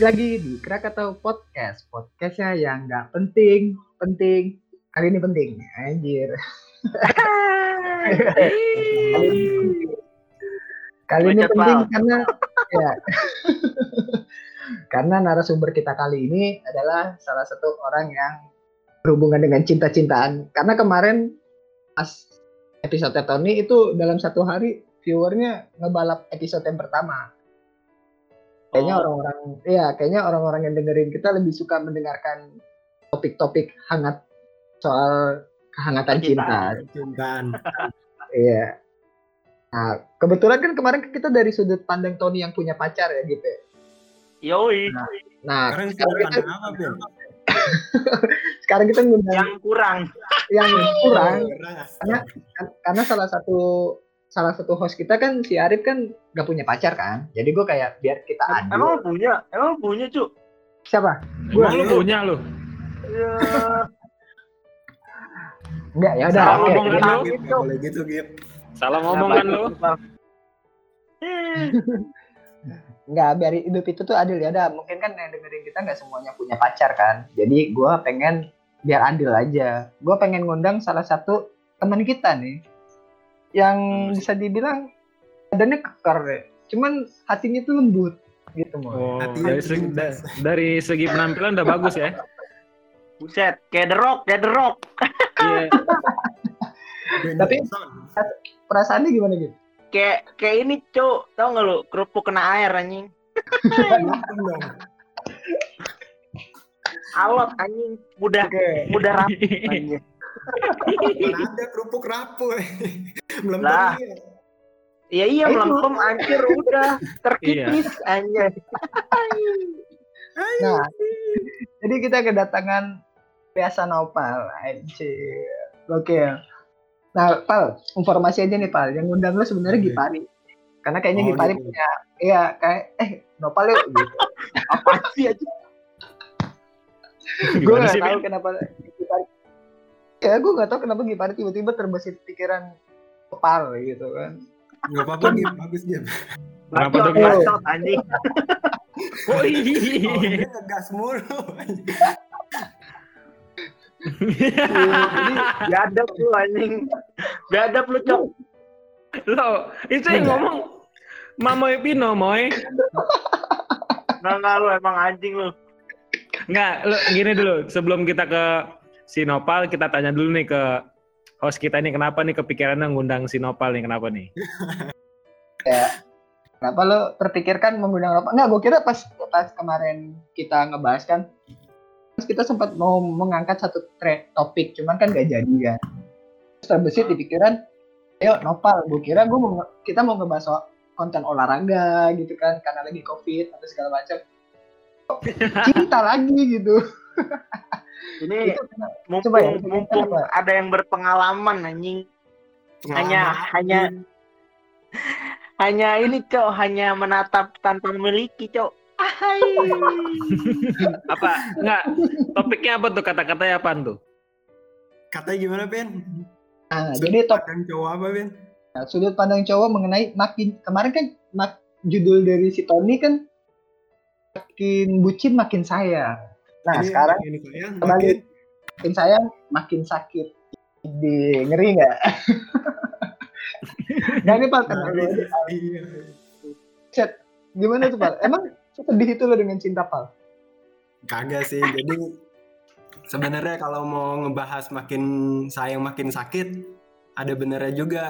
Balik lagi di Krakatau Podcast. Podcastnya yang nggak penting, penting. Kali ini penting. Anjir. Kali ini penting. Pal. karena ya. karena narasumber kita kali ini adalah salah satu orang yang berhubungan dengan cinta-cintaan. Karena kemarin pas episode Tony itu dalam satu hari viewernya ngebalap episode yang pertama. Kayaknya Oh. orang-orang, iya kayaknya orang-orang yang dengerin kita lebih suka mendengarkan topik-topik hangat soal kehangatan cinta. Cinta. Cintaan. Iya. Nah, kebetulan kan kemarin kita dari sudut pandang Tony yang punya pacar ya gitu. ya. Yoi, Nah, Sekarang sekarang kita, pandang apa, sekarang kita ngundang yang kurang. yang kurang Karena karena salah satu salah satu host kita kan si Arif kan gak punya pacar kan. Jadi gue kayak biar kita adil. Emang punya? Emang punya, Cuk? Siapa? Emang lu punya lu? Ya, Enggak ya udah. Salah oke. ngomong Jadi- kan lu? Nggak boleh gitu, Gip. Salah ngomong kan lu? Enggak, biar hidup itu tuh adil ya. Ada mungkin kan yang dengerin kita nggak semuanya punya pacar kan. Jadi gua pengen biar adil aja. Gua pengen ngundang salah satu teman kita nih yang bisa dibilang badannya kekar deh. Cuman hatinya tuh lembut gitu mau. Oh, dari yang segi, da- dari segi penampilan udah bagus ya. Buset, kayak The Rock, kayak The Rock. Iya. Bin Tapi-. Perasaannya gimana gitu? Kayak kayak ini, Cuk. Tau gak lu? Kerupuk kena air, anjing. Alot, anjing. Mudah, Oke. mudah rapi, anjing. Mana ada kerupuk rapuh. Belum Lah. ya. Iya, iya, melempem, anjir. Udah. Terkikis, anjing. Nah, jadi kita kedatangan biasa Nopal, anjir. Oke. Nah, Pal, informasi aja nih Pal, yang ngundang lu sebenarnya Oke. Gipari. Karena kayaknya Oh, Gipari gitu. punya, iya kayak, eh Nopal yuk gitu. Apa sih, anjing? gue sih, tahu kenapa Gipari. Ya, gue nggak tahu kenapa Gipari tiba-tiba terbesit pikiran Nopal gitu kan. Nggak apa-apa, Gip. Bagus, Gip. Kenapa tuh, bacot, anjing. Oh, Oh, iya. dia ngegas mulu. Biadab lu, anjing. Biadab lu, Cok. Lo, itu yang ngomong Mamoy Pino, Moy. Nggak, nggak lu, emang anjing lu. Enggak, lo gini dulu. Sebelum kita ke Sinopal, kita tanya dulu nih ke host kita ini kenapa nih kepikirannya ngundang Sinopal nih, kenapa nih? kenapa lo terpikirkan mengundang Nopal? Nggak, gue kira pas pas kemarin kita ngebahas kan, terus kita sempat mau mengangkat satu topik, cuman kan gak jadi kan. Terus terbesit di pikiran, ayo Nopal, gue kira gue mau kita mau ngebahas soal konten olahraga gitu kan, karena lagi covid atau segala macam. Cinta lagi gitu. Ini Itu mumpung, Coba ya, mumpung ada yang berpengalaman anjing Hanya- Pengalaman, hanya- hanya ini cok hanya menatap tanpa memiliki cok Hai. Apa? Enggak, topiknya apa tuh? Kata-katanya apa tuh? Katanya gimana, Ben? Nah, jadi top Yang cowok apa, Ben? Nah, sudut pandang cowok mengenai makin kemarin kan mak, judul dari si Tony kan makin bucin makin sayang. Nah Ini- sekarang ini sayang, kembali. makin makin sayang makin sakit. Di ngeri nggak? Nah ini Pak kenal aja. Iya. Chat. Gimana tuh Pak? Emang sedih itu lo dengan cinta Pak? Kagak sih. Jadi sebenarnya kalau mau ngebahas makin sayang makin sakit, ada benernya juga.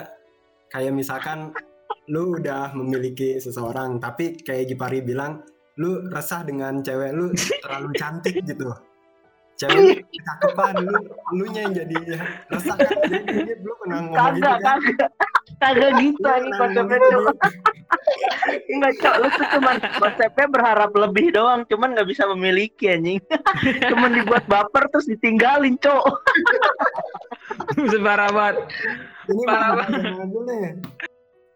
Kayak misalkan lu udah memiliki seseorang, tapi kayak Gipari bilang, lu resah dengan cewek lu terlalu cantik gitu. Cewek lu kecakepan, lu lu nya yang jadi resah kan. Jadi belum pernah ngomong gitu kagak kan. kagak kagak gitu Lu anjing pernah konsepnya gitu. enggak cok lu tuh cuman konsepnya berharap lebih doang cuman nggak bisa memiliki anjing cuman dibuat baper terus ditinggalin cok Separah banget. Ini Parah.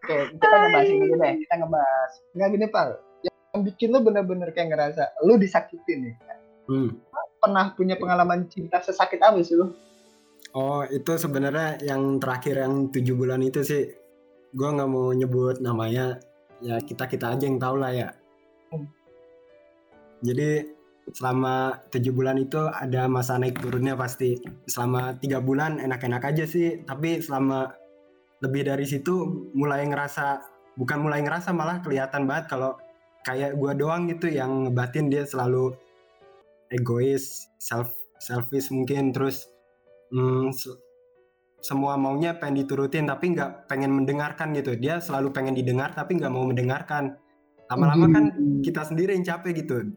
Oke, kita ngebahas ini deh. Kita ngebahas. Nggak gini Pak. Yang bikin lo bener-bener kayak ngerasa lo disakitin nih. Hmm. Pernah punya pengalaman cinta sesakit apa sih lo? Oh itu sebenarnya yang terakhir yang tujuh bulan itu sih gue nggak mau nyebut namanya ya kita kita aja yang tahu lah ya Jadi selama tujuh bulan itu ada masa naik turunnya pasti. Selama tiga bulan enak-enak aja sih, tapi selama lebih dari situ mulai ngerasa bukan mulai ngerasa malah kelihatan banget kalau kayak gua doang gitu yang ngebatin dia selalu egois, self selfish mungkin terus hmm, se- semua maunya pengen diturutin tapi nggak pengen mendengarkan gitu. Dia selalu pengen didengar tapi nggak mau mendengarkan. Lama-lama kan kita sendiri yang capek gitu.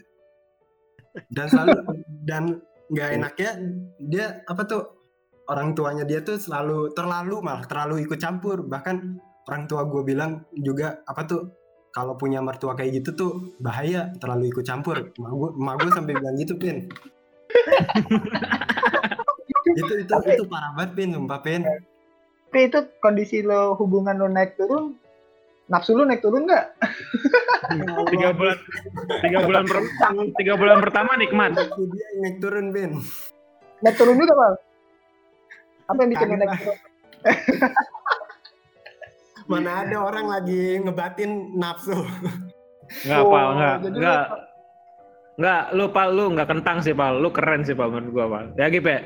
Dan selalu dan nggak enaknya dia apa tuh orang tuanya dia tuh selalu terlalu malah terlalu ikut campur bahkan orang tua gue bilang juga apa tuh kalau punya mertua kayak gitu tuh bahaya terlalu ikut campur emak gue sampai bilang gitu pin itu itu itu parah banget pin sumpah pin Tapi itu kondisi lo hubungan lo naik turun, nafsu lo naik turun nggak? tiga bulan tiga bulan per, tiga bulan pertama nikmat itu dia naik turun pin Naik turun juga bang. Apa yang bikin naik turun? mana ada orang lagi ngebatin nafsu. Nggak Oh, pal nggak nggak. nggak lu pal lu nggak kentang sih pal lu keren sih pal menurut gua pal ya gitu ya?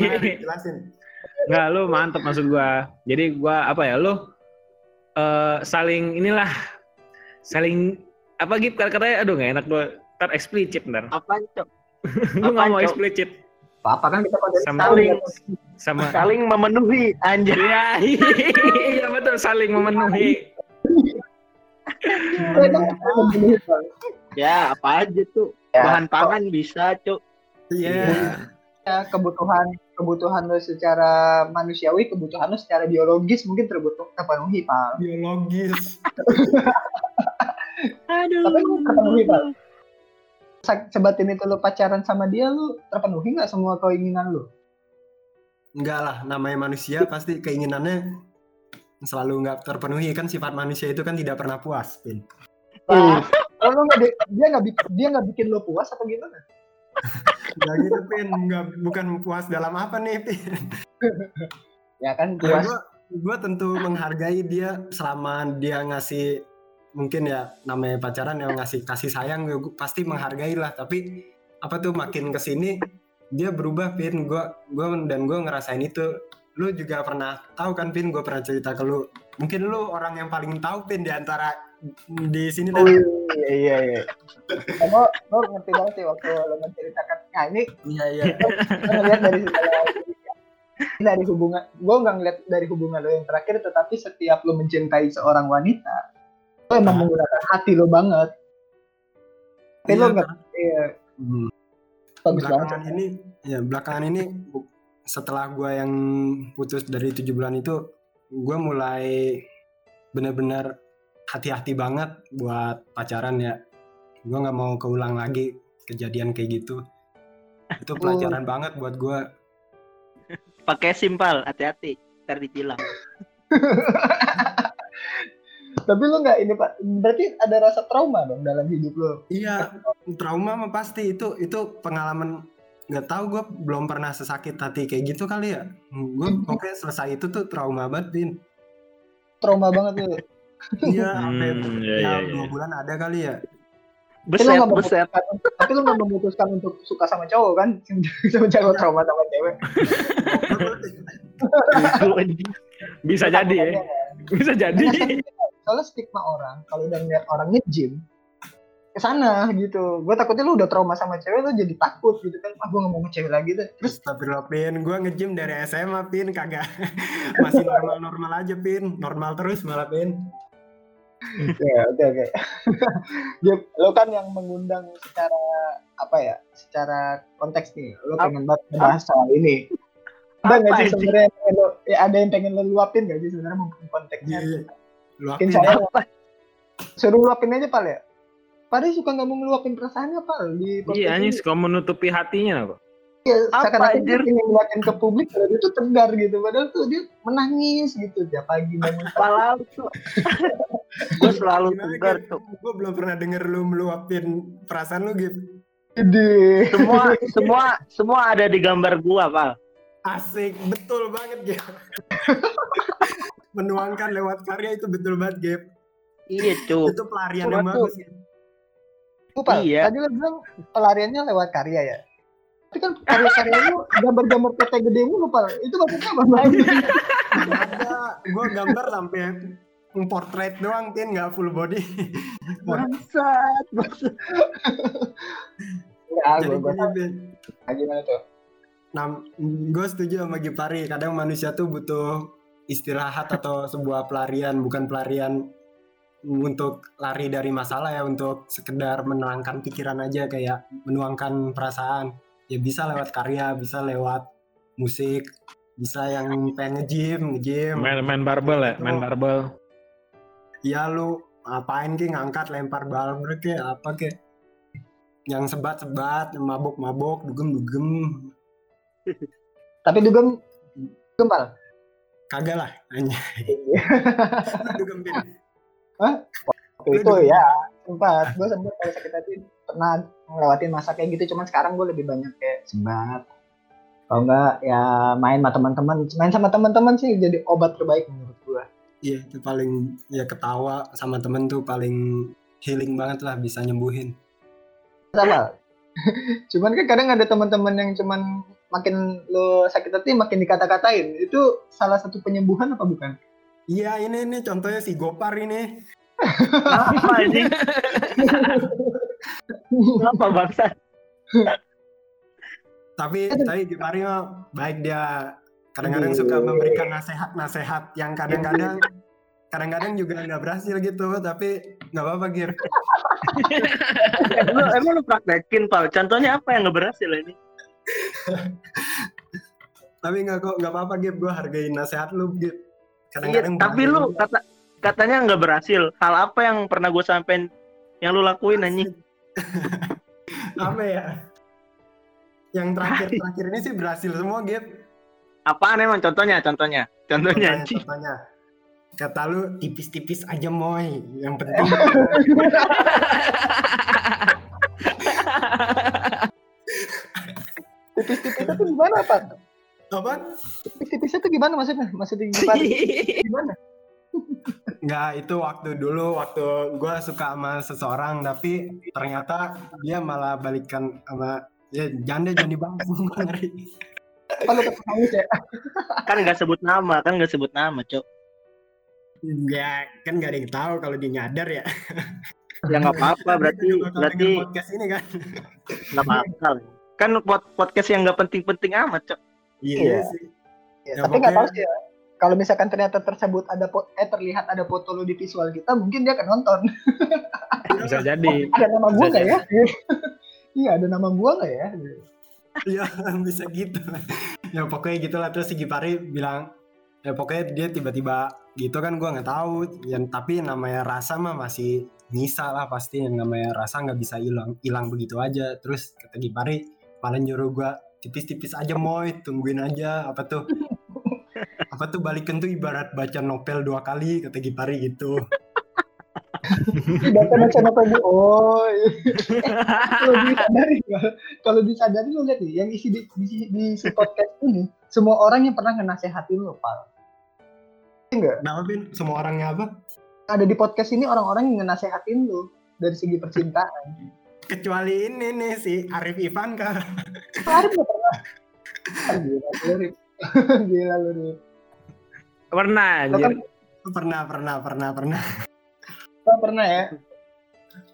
Mari, jelasin nggak lu mantep maksud gua. Jadi gua apa ya lu eh saling inilah saling apa gitu kata-katanya aduh nggak enak gua. Ntar eksplisit ntar. Apaan, Cok? gua nggak mau eksplisit Apa kan kita konten Sama- Saling sama saling memenuhi anjir. Iya, iya betul saling memenuhi. Ya, apa aja tuh. Ya, Bahan pangan bisa, Cok. iya Ya, kebutuhan kebutuhan lo secara manusiawi, kebutuhan lo secara biologis mungkin terbutuh terpenuhi pak. biologis Aduh. Tapi lu terpenuhi pak. Se- Sebatin itu lo pacaran sama dia, lo terpenuhi nggak semua keinginan lo? enggak lah namanya manusia pasti keinginannya selalu nggak terpenuhi kan sifat manusia itu kan tidak pernah puas pin Ah, lo nggak di- dia nggak bikin dia nggak bikin lo puas apa gimana? Nggak gitu pin nggak bukan puas dalam apa nih pin Ya kan ya puas. gua gua tentu menghargai dia selama dia ngasih mungkin ya namanya pacaran yang ngasih kasih sayang gua pasti menghargai lah. Tapi apa tuh makin ke sini dia berubah pin gua gua dan gua ngerasain itu. Lu juga pernah tahu kan pin gua pernah cerita ke lu. Mungkin lu orang yang paling tahu pin di antara di sini Oh iya iya iya. Lo lo ngerti banget sih waktu lo menceritakan. Nah ini iya iya. gue ngeliat dari dari hubungan gue nggak ngeliat dari hubungan lo yang terakhir tetapi setiap lo mencintai seorang wanita lo emang Ah. menggunakan hati lo banget tapi lo Iya, nggak iya, Hmm. bagus banget belakangan ini ya belakangan ini setelah gua yang putus dari tujuh bulan itu gua mulai benar-benar hati-hati banget buat pacaran ya gua nggak mau keulang lagi kejadian kayak gitu itu pelajaran banget buat gua pakai simpel, hati-hati. Ntar ditilang. tapi lo nggak ini pak? Berarti ada rasa trauma dong dalam hidup lo iya trauma mah pasti. Itu itu pengalaman nggak tahu gua belum pernah sesakit hati kayak gitu kali ya. Gua pokoknya selesai itu tuh trauma banget Din. Trauma banget lo iya sampai Hmm, iya, ya, iya, dua iya. bulan ada kali ya. Tapi lo Beset, nggak beset. memutuskan tapi lo nggak memutuskan untuk suka sama cowok kan? Sama cowok trauma sama cewek. Bisa jadi ya. Bisa jadi. Soalnya stigma orang kalau udah ngeliat orang nge-gym ke sana gitu. Gue takutnya lu udah trauma sama cewek lu jadi takut gitu kan. Ah gue gak mau ngecewek lagi deh. Terus Astagfirullah Pin, gue nge-gym dari SMA Pin, kagak. Masih normal-normal aja Pin, normal terus malah Pin. ya oke oke. Gip, lo kan yang mengundang secara apa ya secara konteks nih. Lo pengen banget bahas soal ini. Ada nggak sih sebenarnya ya ada yang pengen lo luapin nggak sih sebenarnya mungkin konteksnya? Iya. mungkin Luapin Apa? suruh luapin aja pal ya Padahal suka nggak mau ngeluapin perasaannya pal di podcast Iya anjing ini. suka menutupi hatinya kok. Iya, Apa, seakan-akan dia ingin ngeliatin ke publik kalau dia tuh tegar gitu padahal tuh dia menangis gitu tiap pagi bangun Malam tuh. gue selalu tegar tuh. Gue belum pernah denger lu meluapin perasaan lu Gip. gede Semua semua semua ada di gambar gua, Pal. Asik, betul banget Gip. Menuangkan lewat karya itu betul banget Gip. Iya, Cuk. Itu pelarian Coba yang tuh. bagus. ya. Lupa. Iya. Tadi lo bilang pelariannya lewat karya ya. Tapi kan karya-karya lu gambar-gambar PT gede mulu, Pal. Itu maksudnya apa? Ada. Gue gambar sampai portrait doang, kan nggak full body. Bangsat, bangsat. Ya, Jadi gue gue gimana tuh? Nah, gue setuju sama Gipari. Kadang manusia tuh butuh istirahat atau sebuah pelarian, bukan pelarian untuk lari dari masalah ya, untuk sekedar menenangkan pikiran aja kayak menuangkan perasaan. Ya bisa lewat karya, bisa lewat musik, bisa yang pengen nge-gym, nge-gym. Main main barbel ya, main barbel. Ya lu ngapain ki ngangkat lempar barbel ke apa ke yang sebat-sebat, mabuk-mabuk, dugem-dugem. Tapi dugem gempal. Kagak lah, Bin. Waktu itu ya sempat. Gue sempat kalau sakit hati pernah ngelewatin masa kayak gitu. Cuman sekarang gue lebih banyak kayak sebat. Kalau enggak ya main sama teman-teman. Main sama teman-teman sih jadi obat terbaik menurut gue Iya, itu paling ya ketawa sama temen tuh paling healing banget lah bisa nyembuhin. sama. Cuman kan kadang ada teman-teman yang cuman makin lo sakit hati makin dikata-katain itu salah satu penyembuhan apa bukan Iya, ini ini contohnya si Gopar ini. Apa ini? Apa bangsat? Tapi tapi Gipari mah baik dia kadang-kadang suka memberikan nasihat-nasihat yang kadang-kadang kadang-kadang juga nggak berhasil gitu tapi nggak apa-apa Gir emang lu praktekin, Pal? Contohnya apa yang nggak berhasil ini? Tapi nggak kok nggak apa-apa Gip gue hargain nasihat lu Gip kadang-kadang tapi bahaya lu kata katanya nggak berhasil. Hal apa yang pernah gue sampein yang lu lakuin anjing? apa ya yang terakhir terakhir ini sih berhasil semua Gip Apaan emang contohnya? Contohnya? Contohnya contohnya, contohnya. kata lu tipis-tipis aja moy yang penting tipis-tipis itu gimana pak apa tipis-tipis itu gimana maksudnya maksudnya gimana gimana Nggak, itu waktu dulu waktu gue suka sama seseorang tapi ternyata dia malah balikan sama ya janda jangan dibahas gue ngeri. kalau ketemu ya kan nggak sebut nama, kan nggak sebut nama, Cok. Ya kan nggak ada yang tahu kalau dia nyadar ya. Ya nggak apa-apa, berarti berarti podcast ini kan. nggak apa-apa. Kan pod- podcast yang nggak penting-penting amat, Cok. Iya, Iya. sih. Ya, Ya, tapi nggak tahu sih ya. Kalau misalkan ternyata tersebut ada eh terlihat ada foto lu di visual kita, mungkin dia akan nonton. Bisa jadi. ada nama gua Bisa nggak ya? Iya, ada nama gua nggak ya? Iya bisa gitu. ya pokoknya gitulah terus si Gipari bilang ya pokoknya dia tiba-tiba gitu kan gua nggak tahu. Yang tapi namanya rasa mah masih nyisa lah pasti yang namanya rasa nggak bisa hilang hilang begitu aja. Terus kata Gipari malah nyuruh gua tipis-tipis aja moy tungguin aja apa tuh apa tuh balikan tuh ibarat baca novel dua kali kata Gipari gitu Baca baca novel di oh. iya. kalau disadari kalau disadari lu lihat nih yang isi di, di, di si podcast ini semua orang yang pernah ngenasehatin lu, Pal. Enggak, Kenapa Bin? Semua orangnya apa? ada di podcast ini orang-orang yang ngenasehatin lu dari segi percintaan. Kecuali ini nih si Arif Ivan kah? Arif pernah. Ah, Gila lu, Rip. Gila lu, Rip. Pernah kan anjir. Pernah, pernah, pernah, pernah, lo pernah ya?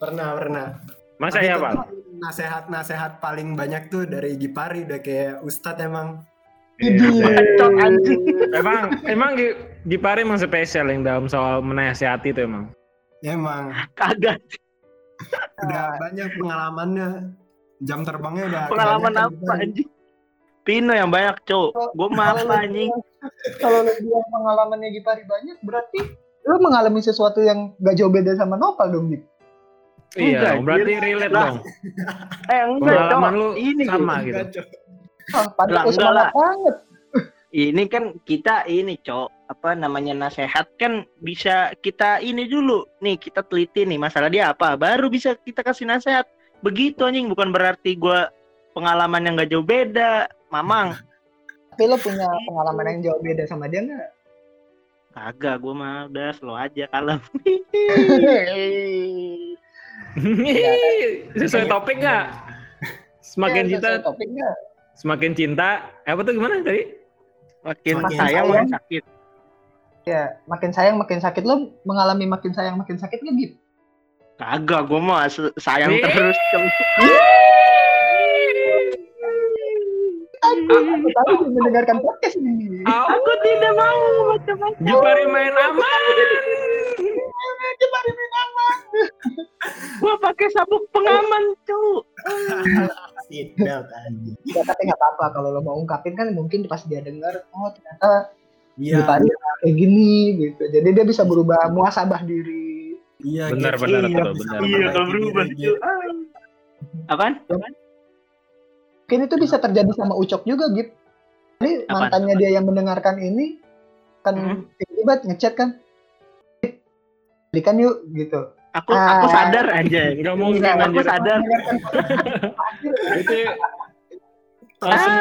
pernah, pernah. Masa Tapi ya, Pak? Nasehat-nasehat paling banyak tuh dari Gipari udah kayak Ustadz emang. Iya. Cok, anjing. Emang emang Gi- Gipari emang spesial yang dalam soal menasihati itu emang. Emang Kagak. Udah banyak pengalamannya. Jam terbangnya udah Pengalaman kebanyakan apa anjing? Pino yang banyak, Cok. Gue malah anjing. Kalau lo bilang pengalamannya Gipari banyak, berarti lo mengalami sesuatu yang gak jauh beda sama Nopal dong. Enggak, Iya, berarti anjir. relate Lah, dong. Eh, enggak. Pengalaman lu Ini sama gitu. Enggak, Cok. Ah, Lah, padahal enggak semangat lah. banget. ini kan kita ini cok apa namanya nasehat kan bisa kita ini dulu nih kita teliti nih masalah dia apa baru bisa kita kasih nasehat begitu anjing bukan berarti gua pengalaman yang gak jauh beda mamang Tapi lo punya pengalaman yang jauh beda sama dia nggak? Kagak, gua mah udah slow aja kalem. Sesuai topik nggak? Semakin cinta, topik semakin cinta. Apa tuh gimana tadi? Makin sayang. makin sakit. Ya, makin sayang makin sakit lo mengalami makin sayang makin sakit nggak gitu? Kagak, gua mah sayang Ih. terus. Aku tahu dia mendengarkan podcast ini. Aku tidak mau macam-macam. Jupari main aman. Jepari Minang. Gua pakai sabuk pengaman, cu. Seatbelt aja. Tapi nggak apa-apa kalau lo mau ungkapin kan mungkin pas dia dengar oh ternyata Iya, kayak gini gitu. Jadi dia bisa berubah muasabah diri. iya. Benar, gitu. benar, Iya, betul, benar. Iya, kalau berubah, diri, cu. Ah. Apaan? Mungkin itu bisa terjadi sama Ucok juga gitu. Jadi Apaan? mantannya dia yang mendengarkan ini kan Hmm. tiba-tiba ngechat kan belikan yuk gitu. Aku aku Ah. sadar aja. Nggak mungkin Enggak, Aku sadar. Itu langsung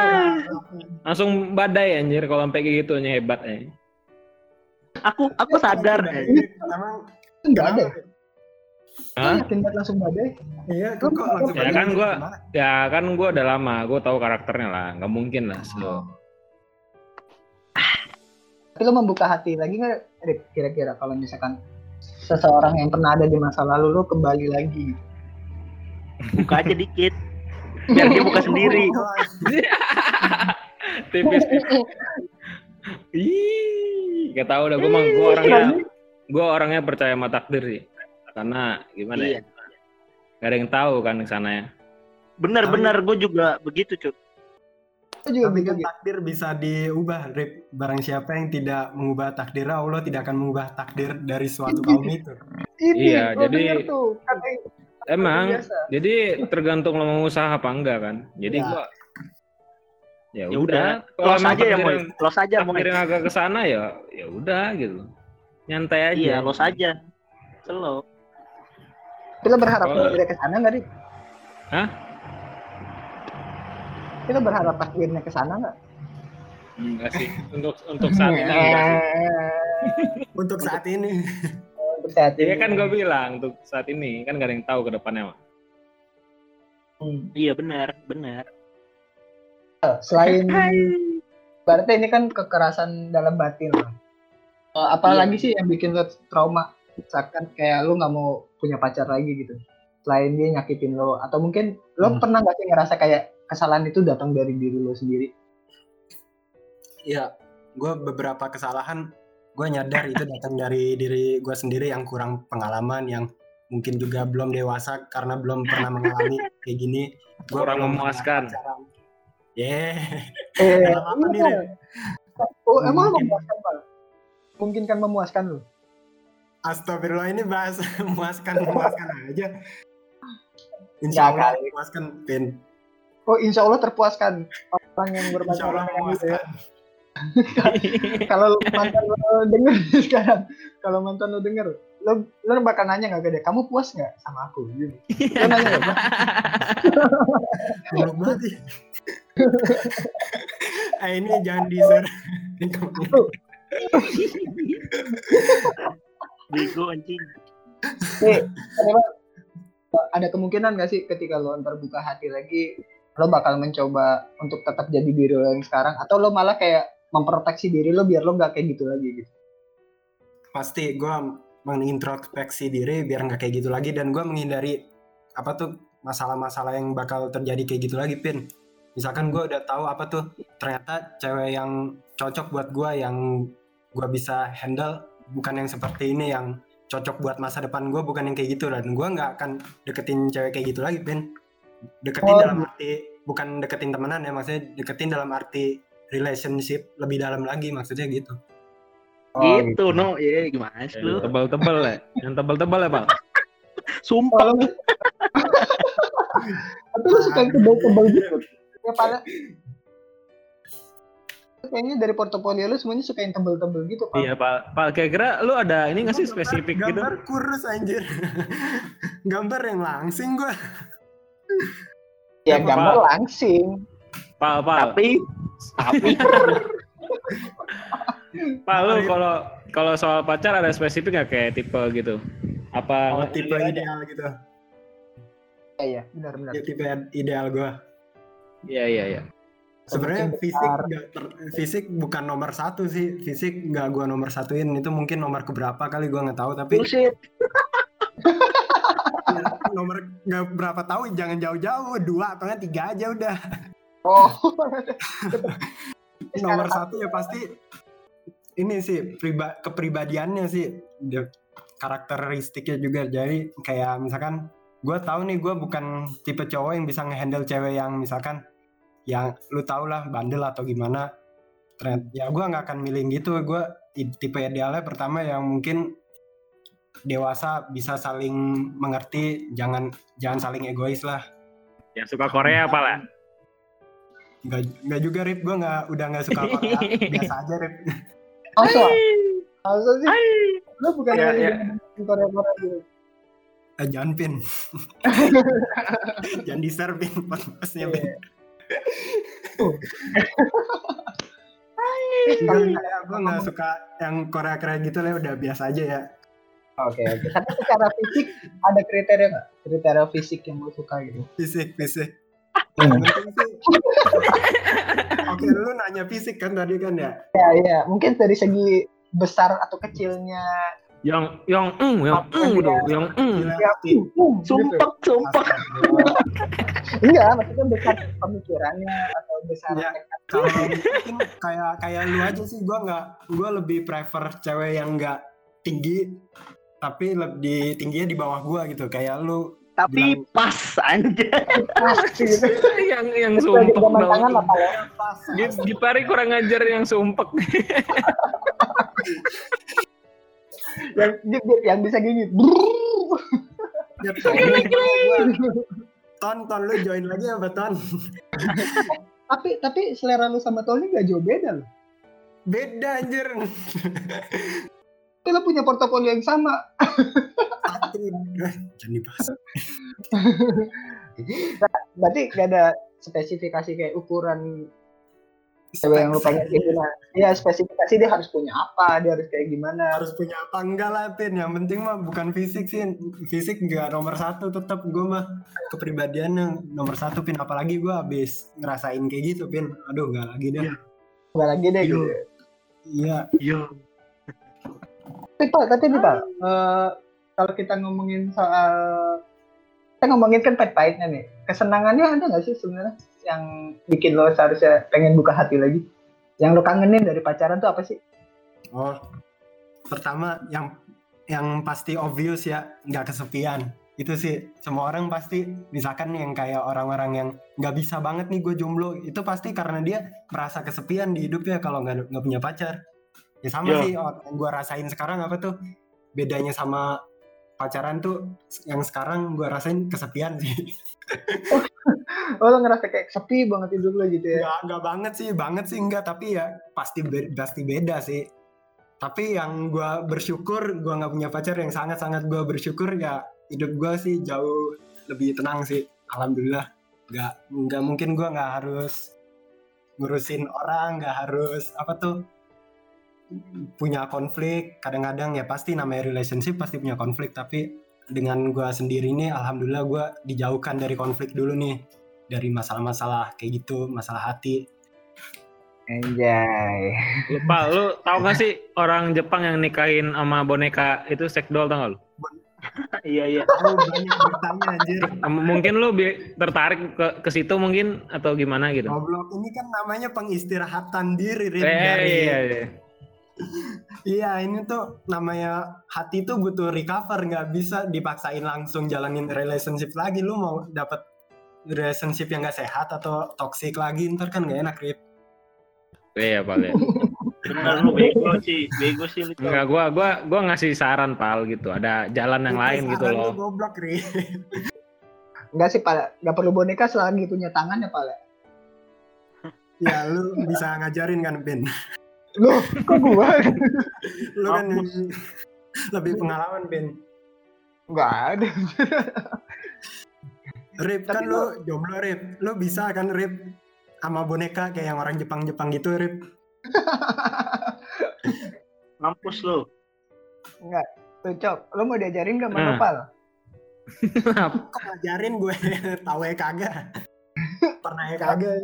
langsung badai anjir kalau sampai kayak gitu hebat eh. Aku aku sadar. Emang Enggak ada. Hah? Banget langsung badai. Iya, kok kok langsung Ya kan gua- Gimana? Ya kan gue udah lama, gue tahu karakternya lah, nggak mungkin lah slow. Tapi lo membuka hati lagi nggak Rip, kira-kira kalau misalkan seseorang yang pernah ada di masa lalu lo kembali lagi Buka aja dikit. Biar dia buka sendiri. Tipis. Ih, gak tahu dah gue mah gue orangnya gue orangnya percaya sama takdir sih. Karena gimana Iya. ya? Gak ada yang tahu kan ke sana ya. Bener-bener gue juga begitu, cu. Lo juga Tapi kan takdir bisa diubah, Rip. Barang siapa yang tidak mengubah takdir Allah tidak akan mengubah takdir dari suatu kaum itu. Ini, Iya, jadi- tuh, Emang, biasa. jadi tergantung lo mau usaha apa enggak kan. Jadi Ya. gue ya, Ya udah, kalau aja ya, yang- Los aja, yang agak ke sana ya ya udah gitu. Nyantai aja. Iya, los aja. Slow. Tapi lo berharap Oh. takdirnya ke sana nggak, Rip? Hah? Lo berharap takdirnya ke sana nggak? Enggak sih. Untuk untuk saat ini enggak sih. Untuk saat ini. Untuk saat Ya ini. kan gue bilang untuk saat ini kan gak ada yang tahu ke depannya mah. Hmm. Iya, benar, benar. Selain berarti ini kan kekerasan dalam batin lah. Eh, apalagi sih yang bikin lo trauma? Misalkan kayak lo nggak mau punya pacar lagi gitu. Selain dia nyakitin lo, atau mungkin lo Hmm. pernah nggak sih ngerasa kayak kesalahan itu datang dari diri lo sendiri? Iya, gue beberapa kesalahan gue nyadar itu datang dari diri gue sendiri yang kurang pengalaman, yang mungkin juga belum dewasa karena belum pernah mengalami kayak gini. Gua Kurang memuaskan. Yeah. Eh, apa nih. Oh, emang memuaskan, Pak? Mungkin kan memuaskan lo? Astagfirullah ini bahas memuaskan memuaskan aja. Insya Allah memuaskan, Pin. Oh, insya Allah terpuaskan orang yang Insya berpacaran Allah dengan gitu ya. Kalau lu mantan lo denger sekarang, kalau mantan lo denger, lo lo bakal nanya nggak ke dia, kamu puas nggak sama aku? Gitu. Lo nanya nggak? Eh ini jangan di share. Bego anjing. Ada kemungkinan nggak sih ketika lo ntar buka hati lagi, lo bakal mencoba untuk tetap jadi diri lo yang sekarang, atau lo malah kayak memproteksi diri lo biar lo nggak kayak gitu lagi gitu? Pasti gue mengintrospeksi diri biar nggak kayak gitu lagi dan gue menghindari apa tuh masalah-masalah yang bakal terjadi kayak gitu lagi, Pin. Misalkan gue udah tahu apa tuh ternyata cewek yang cocok buat gue yang gue bisa handle bukan yang seperti ini yang cocok buat masa depan gue bukan yang kayak gitu dan gue nggak akan deketin cewek kayak gitu lagi Pin deketin Oh. dalam arti bukan deketin temenan ya maksudnya deketin dalam arti relationship lebih dalam lagi maksudnya gitu Oh, gitu, no. Ya, gimana sih lu? Tebal-tebal ya. Yang tebal-tebal ya, Pak. Sumpah. Tapi lo suka yang tebal-tebal gitu. Ya pada kayaknya dari portofolio lu semuanya suka yang tebel-tebel gitu, Pak. Iya, Pak. Pak, kira-kira lu ada ini nggak sih spesifik gitu? gambar kurus anjir gambar yang langsing gua Ya gambar Pak? langsing. Pak, Pak. Tapi tapi Pak, lu kalau kalau soal pacar ada spesifik nggak kayak tipe gitu? Apa Oh, tipe ada? ideal gitu. Iya, iya, benar-benar. Ya, tipe ideal gue. Iya iya iya. Sebenarnya fisik ter- fisik bukan nomor satu sih. Fisik nggak gua nomor satuin. Itu mungkin nomor keberapa kali gua nggak tahu. Tapi Bullshit. nomor nggak berapa tahu. Jangan jauh-jauh. Dua atau tiga aja udah. Oh, nomor satu ya pasti ini sih priba kepribadiannya sih. Dia- karakteristiknya juga. Jadi kayak misalkan gue tahu nih gue bukan tipe cowok yang bisa ngehandle cewek yang misalkan yang lu tau lah bandel atau gimana. Ternyata- ya gue nggak akan milih gitu. Gue tipe idealnya pertama yang mungkin dewasa bisa saling mengerti. Jangan jangan saling egois lah. Yang suka Korea apa lah? Nggak nggak juga rip gue nggak udah nggak suka Korea biasa aja rip masa? Masa sih? Lu bukan Ya, yang ya. Korea-Korea gitu. Eh, jangan pin jangan di share pin podcastnya pin Enggak, enggak, gue nggak suka yang Korea Korea gitu lah udah biasa aja ya Oke, oke. Tapi secara fisik ada kriteria nggak? Kriteria fisik yang lu suka gitu? fisik fisik. Yang penting sih oke lu nanya fisik kan tadi kan ya Ya, ya. Mungkin dari segi besar atau kecilnya. Yang yang eng, yang eng dong, yang Ya, um, um, gitu. Sumpah, sumpah. Enggak, maksudnya besar pemikirannya atau besar Ya. kalau mungkin kayak kayak lu aja sih gue nggak gue lebih prefer cewek yang nggak tinggi tapi lebih tingginya di bawah gue gitu kayak lu Tapi pas aja. Gitu. yang yang sumpek dong. apa ya? pas Gip- Gipari kurang ngajar yang sumpek. Yang, yang, yang bisa gini. Ya, ton ton lu join lagi apa ton tapi tapi selera lu sama Tony gak jauh beda loh. beda anjir Tapi lu punya portofolio yang sama. satu jangan dibahas. Berarti gak ada spesifikasi kayak ukuran cewek yang lu pengen kayak gimana. Iya, spesifikasi dia harus punya apa, dia harus kayak gimana. harus punya apa? Enggak lah Pin yang penting mah bukan fisik sih fisik enggak nomor satu tetap gue mah kepribadian yang nomor satu Pin. Apalagi gue habis ngerasain kayak gitu Pin. Aduh enggak lagi deh. Enggak lagi deh gitu. iya. Yo. Tapi Pak, tapi nih Pak, eh, kalau kita ngomongin soal kita ngomongin kan pahit-pahitnya nih. Kesenangannya ada nggak sih sebenarnya yang bikin lo seharusnya pengen buka hati lagi? Yang lo kangenin dari pacaran tuh apa sih? oh pertama yang yang pasti obvious ya nggak kesepian itu sih semua orang pasti misalkan yang kayak orang-orang yang nggak bisa banget nih gue jomblo itu pasti karena dia merasa kesepian di hidupnya kalau nggak nggak punya pacar ya sama Iya. sih oh, yang gue rasain sekarang apa tuh? Bedanya sama pacaran tuh yang sekarang gue rasain kesepian sih. Oh lo ngerasa kayak sepi banget hidup lo gitu ya? nggak nggak banget sih banget sih enggak tapi ya pasti be- pasti beda sih. Tapi yang gue bersyukur gue nggak punya pacar yang sangat sangat gue bersyukur ya hidup gue sih jauh lebih tenang sih. Alhamdulillah nggak nggak mungkin gue nggak harus ngurusin orang nggak harus apa tuh punya konflik kadang-kadang ya pasti namanya relationship pasti punya konflik tapi dengan gue sendiri nih alhamdulillah gue dijauhkan dari konflik dulu nih dari masalah-masalah kayak gitu masalah hati Anjay. Lupa, lu tau gak sih orang Jepang yang nikahin sama boneka itu sex doll tau gak lu? Iya, iya. tahu banyak bertanya anjir Mungkin lu tertarik ke ke situ mungkin atau gimana gitu? goblok ini kan namanya pengistirahatan diri Eh, dari iya, iya. Iya ini tuh namanya hati tuh butuh recover nggak bisa dipaksain langsung jalanin relationship lagi lu mau dapet relationship yang gak sehat atau toxic lagi ntar kan gak enak Rip Iya, Pal ya. Bener lu bego sih, bego sih lu. Enggak, gua gua gua ngasih saran, Pal gitu. Ada jalan yang Itu lain gitu loh. goblok Rip Enggak sih Pak, nggak perlu boneka selagi punya tangan ya Pak. ya lu bisa ngajarin kan Ben Loh, kok gua? lu kan lebih pengalaman Ben Enggak ada. Rip Tapi kan lu jomblo Rip lu bisa kan Rip sama boneka kayak yang orang Jepang-Jepang gitu Rip Mampus lu. Enggak. Tuh, Cok, lo mau diajarin gak Nah. manopal? Kok ngajarin gue tahu ya kagak. Pernah ya kagak.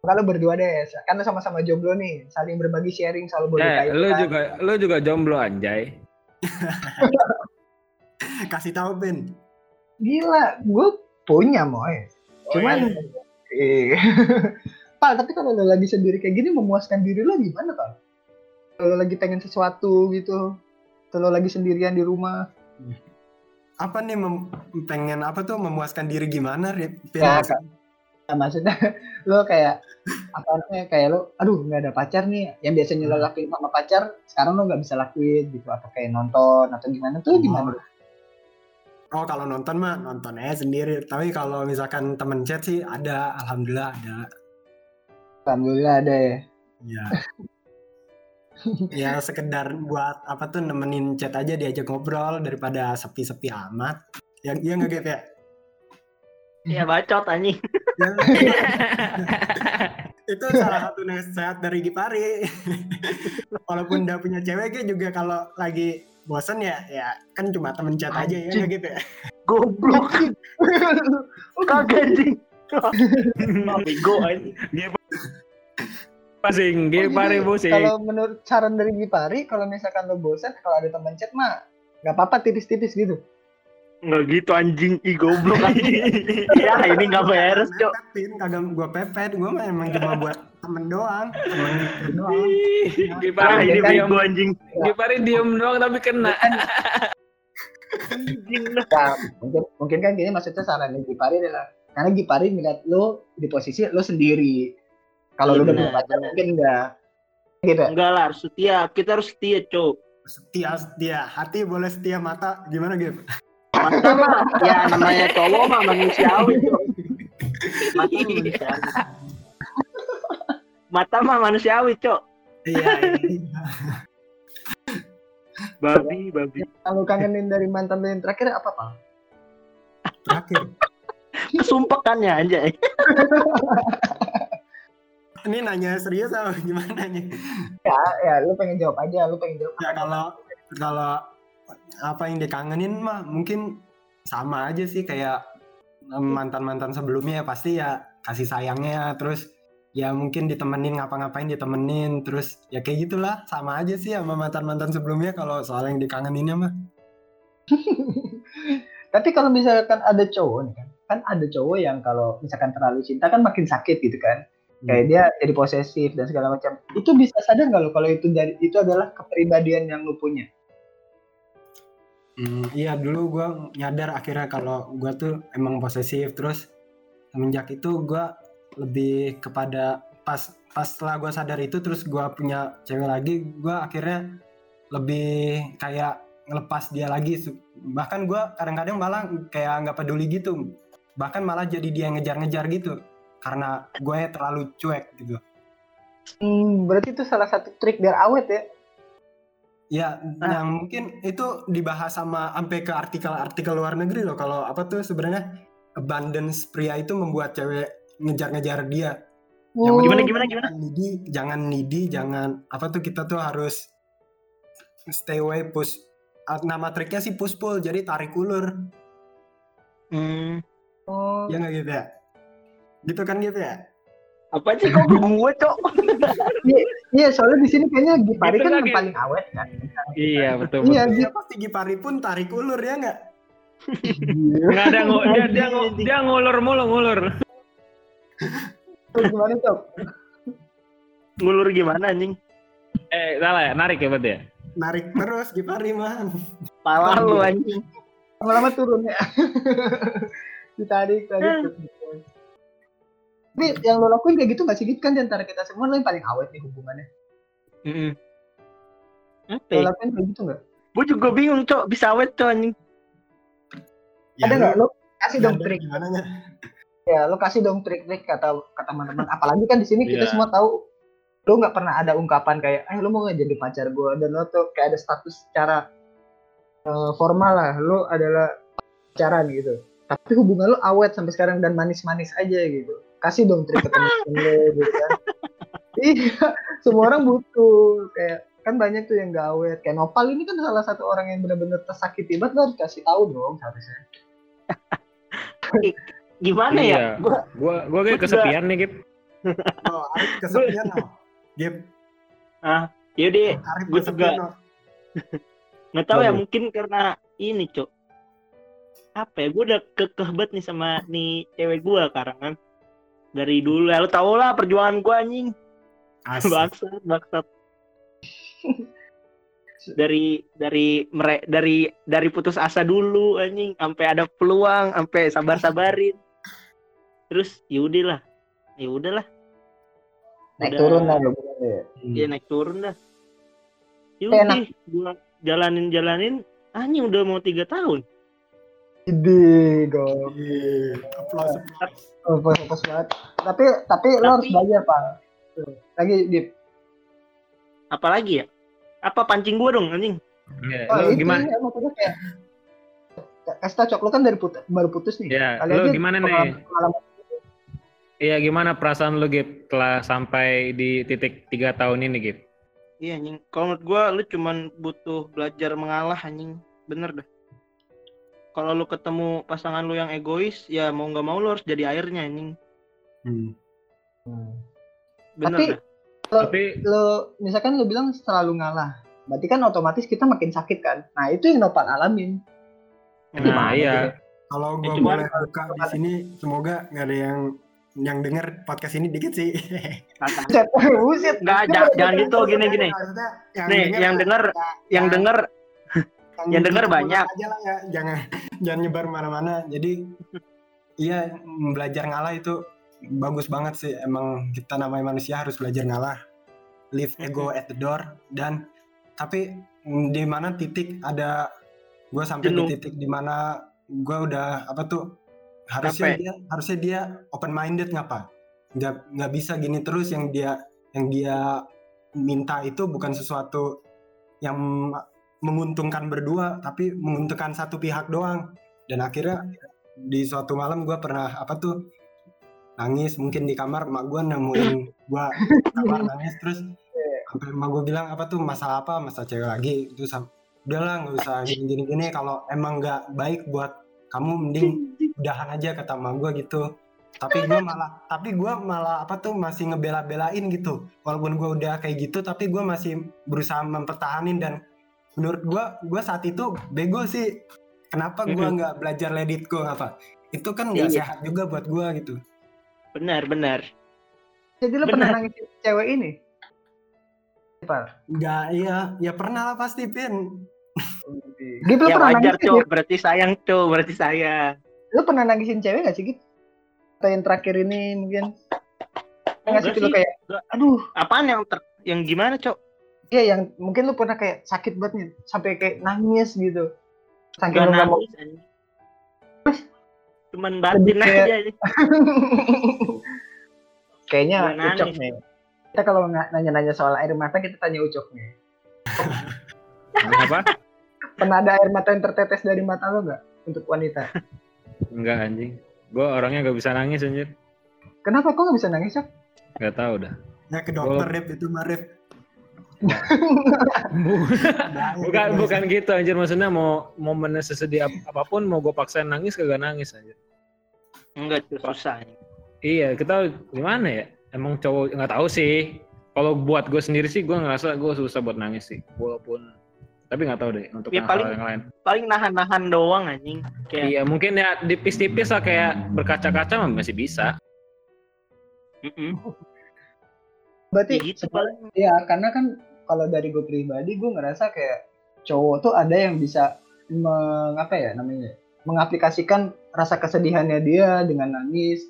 Kalau berdua deh, karena sama-sama jomblo nih, saling berbagi sharing selalu boleh Eh, kayak lu kan. juga lu juga jomblo anjay. Kasih tahu Ben. Gila, gue punya moy. Cuman, eh, Pal, tapi kalau lo lagi sendiri kayak gini memuaskan diri lo gimana, Pal? Kalau lo lagi pengen sesuatu gitu, kalau lo lagi sendirian di rumah, Apa nih mem- pengen apa tuh memuaskan diri gimana, Rip? Ben? Ya, maksudnya lo kayak apa namanya kayak lo aduh nggak ada pacar nih yang biasanya lo lakuin sama pacar sekarang lo nggak bisa lakuin gitu atau kayak nonton atau gimana tuh gimana Oh kalau nonton mah nonton aja sendiri. Tapi kalau misalkan temen chat sih ada, alhamdulillah ada. alhamdulillah ada ya Ya. ya sekedar buat apa tuh nemenin chat aja diajak ngobrol daripada sepi-sepi amat. Ya iya nggak Gap, ya? Ya bacot anjing. Ya. itu salah satu nasihat dari Gipari. Walaupun udah punya cewek juga kalau lagi bosen ya ya kan cuma temen chat aja ya gitu ya. Goblok. Kagak anjing. Bego anjing. Pusing, Oh, gipari jadi pusing. kalau menurut saran dari Gipari kalau misalkan lo bosan kalau ada teman chat mah nggak apa-apa tipis-tipis gitu Enggak gitu anjing. Ih goblok anjing. ya ini enggak beres, Cok. Kagak gua pepet, gua mah emang cuma buat temen doang, temen doang. Gipari ini diem, bego anjing. Gipari diem doang tapi kena. Anjing lah. ya mungkin mungkin kan gini maksudnya saran dari Gipari adalah karena Gipari ngeliat lo di posisi lo sendiri kalau Iya, lo udah punya pacar mungkin enggak gitu Enggak lah, harus setia. Kita harus setia, Cok. Setia, setia, hati boleh setia, mata gimana gitu? Mata mah ya namanya cowok mah manusiawi, Cok. Mata mah manusiawi. Mata mah manusiawi, Cok. Iya, iya. Babi, babi. kalau kangenin dari mantan lo yang terakhir apa pak terakhir. Kesumpekannya anjay. Ini nanya serius apa gimana nih? ya lo pengen jawab aja lo pengen jawab Ya kalau kalau apa yang dikangenin mah mungkin sama aja sih kayak mantan mantan sebelumnya pasti ya kasih sayangnya terus ya mungkin ditemenin ngapa-ngapain ditemenin terus ya kayak gitulah sama aja sih sama mantan mantan sebelumnya kalau soal yang dikangeninnya mah Tapi kalau misalkan ada cowok nih kan, kan ada cowok yang kalau misalkan terlalu cinta kan makin sakit gitu kan. Kayak dia jadi posesif dan segala macam. Itu bisa sadar nggak lo kalau itu dari itu adalah kepribadian yang lo punya? Hmm, iya dulu gue nyadar akhirnya kalau gue tuh emang posesif. Terus semenjak itu gue lebih kepada pas pas setelah gue sadar itu terus gue punya cewek lagi gue akhirnya lebih kayak ngelepas dia lagi. Bahkan gue kadang-kadang malah kayak nggak peduli gitu. Bahkan malah jadi dia ngejar-ngejar gitu karena gue terlalu cuek gitu. Hmm, berarti itu salah satu trik biar awet ya. Ya, yang mungkin itu dibahas sama sampai ke artikel-artikel luar negeri loh. Kalau apa tuh sebenarnya abundance pria itu membuat cewek ngejar-ngejar dia. Yang Oh, Gimana gimana gimana? Jangan needy, jangan needy, jangan apa tuh kita tuh harus stay away push. ah, Nama triknya sih push pull, jadi tarik ulur. Hmm. Oh, Ya nggak gitu ya? Gitu kan gitu ya? Apa sih kok gue, Cok? Iya, soalnya di sini kayaknya Gipari Gitu kan kan, yang paling awet kan. Iya betul. Iya, Dia pasti Gipari pun tarik ulur ya nggak? Nggak ada ngu- dia dia ngu- dia ngulur mulu ngulur. Gimana, Cok? Ngulur gimana anjing? Eh salah ya narik ya berarti ya. Narik terus Gipari mah. Pala lu anjing. Lama-lama turun ya. Ditarik, tarik. Tapi yang lo lakuin kayak gitu gak sih? Gip? Kan di antara kita semua lo yang paling awet nih hubungannya. Heeh. Apa? Lo ya? lakuin kayak gitu gak? Gue juga bingung, Cok. Bisa awet, Cok anjing. Ada nggak lo kasih dong Ada trik gimana nya? ya lo kasih dong trik-trik kata kata teman-teman apalagi kan di sini kita Iya. semua tahu lo nggak pernah ada ungkapan kayak eh lo mau nggak jadi pacar gue dan lo tuh kayak ada status secara eh, formal lah lo adalah pacaran gitu tapi hubungan lo awet sampai sekarang dan manis-manis aja gitu kasih dong trik ke temen lo gitu kan. Iya semua orang butuh kayak kan banyak tuh yang gak awet kayak Nopal ini kan salah satu orang yang benar-benar tersakiti banget lo harus kasih tahu dong harusnya. Gimana Iya. ya? Gua Gua gua kayak Gua juga- kesepian nih, Gip. Oh, kesepian no. Gip, yaudah Arif Gua kesepian juga- nggak tahu ya mungkin karena ini cok apa ya? Gue udah kekeh banget nih sama nih cewek gue sekarang kan dari dulu ya lu tau lah perjuangan gue anjing. Bangsat bangsat. Dari dari mere, dari dari putus asa dulu anjing. Sampai ada peluang sampai sabar sabarin terus yaudah lah yaudah lah naik Udah. turun lah ya. Dia naik turun dah. Yaudah gua jalanin jalanin anjing udah mau tiga tahun Ide, go. Ih, Applause, applause. Oh, banget. Tapi tapi lo harus belajar, Pak. Tuh. Lagi di apalagi ya apa pancing gua dong anjing Iya, oh, gimana? ya, maksudnya kayak Kasih tau, Cok, lo kan dari put- baru putus nih. Ya, Kali lu aja gimana nih? Iya, gimana perasaan lu, Gip, setelah sampai di titik tiga tahun ini, Gip? iya anjing kalau menurut gua lu cuman butuh belajar mengalah anjing bener dah kalau lu ketemu pasangan lu yang egois ya mau nggak mau lu harus jadi airnya anjing Hmm. Hmm. bener Tapi dah Tapi Lo misalkan lo bilang selalu ngalah. Berarti kan otomatis kita makin sakit kan. Nah, itu yang Nopal alamin. nah, iya. tuh? Kalau gue Itu boleh buka di sini, semoga nggak ada yang yang denger podcast ini dikit sih. Kata- Buset, buset. nggak ja- jangan gitu gini gini nih yang denger yang ya, denger yang denger gitu banyak. aja lah ya, jangan jangan nyebar mana-mana. Jadi iya belajar ngalah itu bagus banget sih. Emang kita namanya manusia harus belajar ngalah. Leave ego at the door dan tapi mm, di mana titik ada gue sampai di titik di mana gue udah apa tuh harusnya Capek. dia harusnya dia open minded ngapa nggak nggak bisa gini terus yang dia yang dia minta itu bukan sesuatu yang menguntungkan berdua tapi menguntungkan satu pihak doang. Dan akhirnya di suatu malam gue pernah apa tuh nangis mungkin di kamar mak gue nemuin gue kamar nangis terus sampai emak gue bilang apa tuh masalah apa masalah cewek lagi? Itu udahlah nggak usah gini gini gini kalau emang nggak baik buat kamu mending udahan aja kata emak gue gitu. Tapi gue malah tapi gue malah apa tuh masih ngebela-belain gitu. Walaupun gue udah kayak gitu tapi gue masih berusaha mempertahanin dan menurut gue gue saat itu bego sih kenapa gue nggak belajar let it go apa itu kan nggak Iya. sehat juga buat gue gitu benar benar Jadi lo Benar. pernah nangis cewek ini? Pal. nggak iya ya pernah lah pasti pin lo ya pernah wajar nangis berarti sayang cok berarti sayang Lo pernah nangisin cewek gak sih Gip? Atau yang terakhir ini mungkin? Nggak sih Enggak lo kayak, Enggak. aduh, apaan yang ter yang gimana cok iya yang mungkin lo pernah kayak sakit banget nih, sampai kayak nangis gitu. Saking Gak mau. nangis anjing. cuman batin kayak- aja. Kayaknya nangis. Ucok nih. Kita kalau nggak nanya-nanya soal air mata, kita tanya Ucok nih. Apa? Pernah ada air mata yang tertetes dari mata lo nggak untuk wanita? Enggak anjing. Gue orangnya gak bisa nangis anjir. Kenapa kok nggak bisa nangis, Cok? Gak tau dah. ya ke dokter Rip itu mah Rip bukan bukan gitu anjir maksudnya mau momennya sesedih ap- apa pun mau gue paksain nangis kagak nangis anjir. enggak tuh susah. Iya, kita gimana ya? Emang cowok nggak tahu sih. Kalau buat gue sendiri sih, gue ngerasa gue susah buat nangis sih. Walaupun, tapi nggak tahu deh untuk Ya, yang paling- hal yang lain. paling nahan-nahan doang anjing kayak Iya, mungkin ya tipis-tipis lah kayak berkaca-kaca masih bisa. mm-mm. Berarti Ya gitu paling ya karena kan kalau dari gue pribadi gue ngerasa kayak cowok tuh ada yang bisa mengapa ya namanya mengaplikasikan rasa kesedihannya dia dengan nangis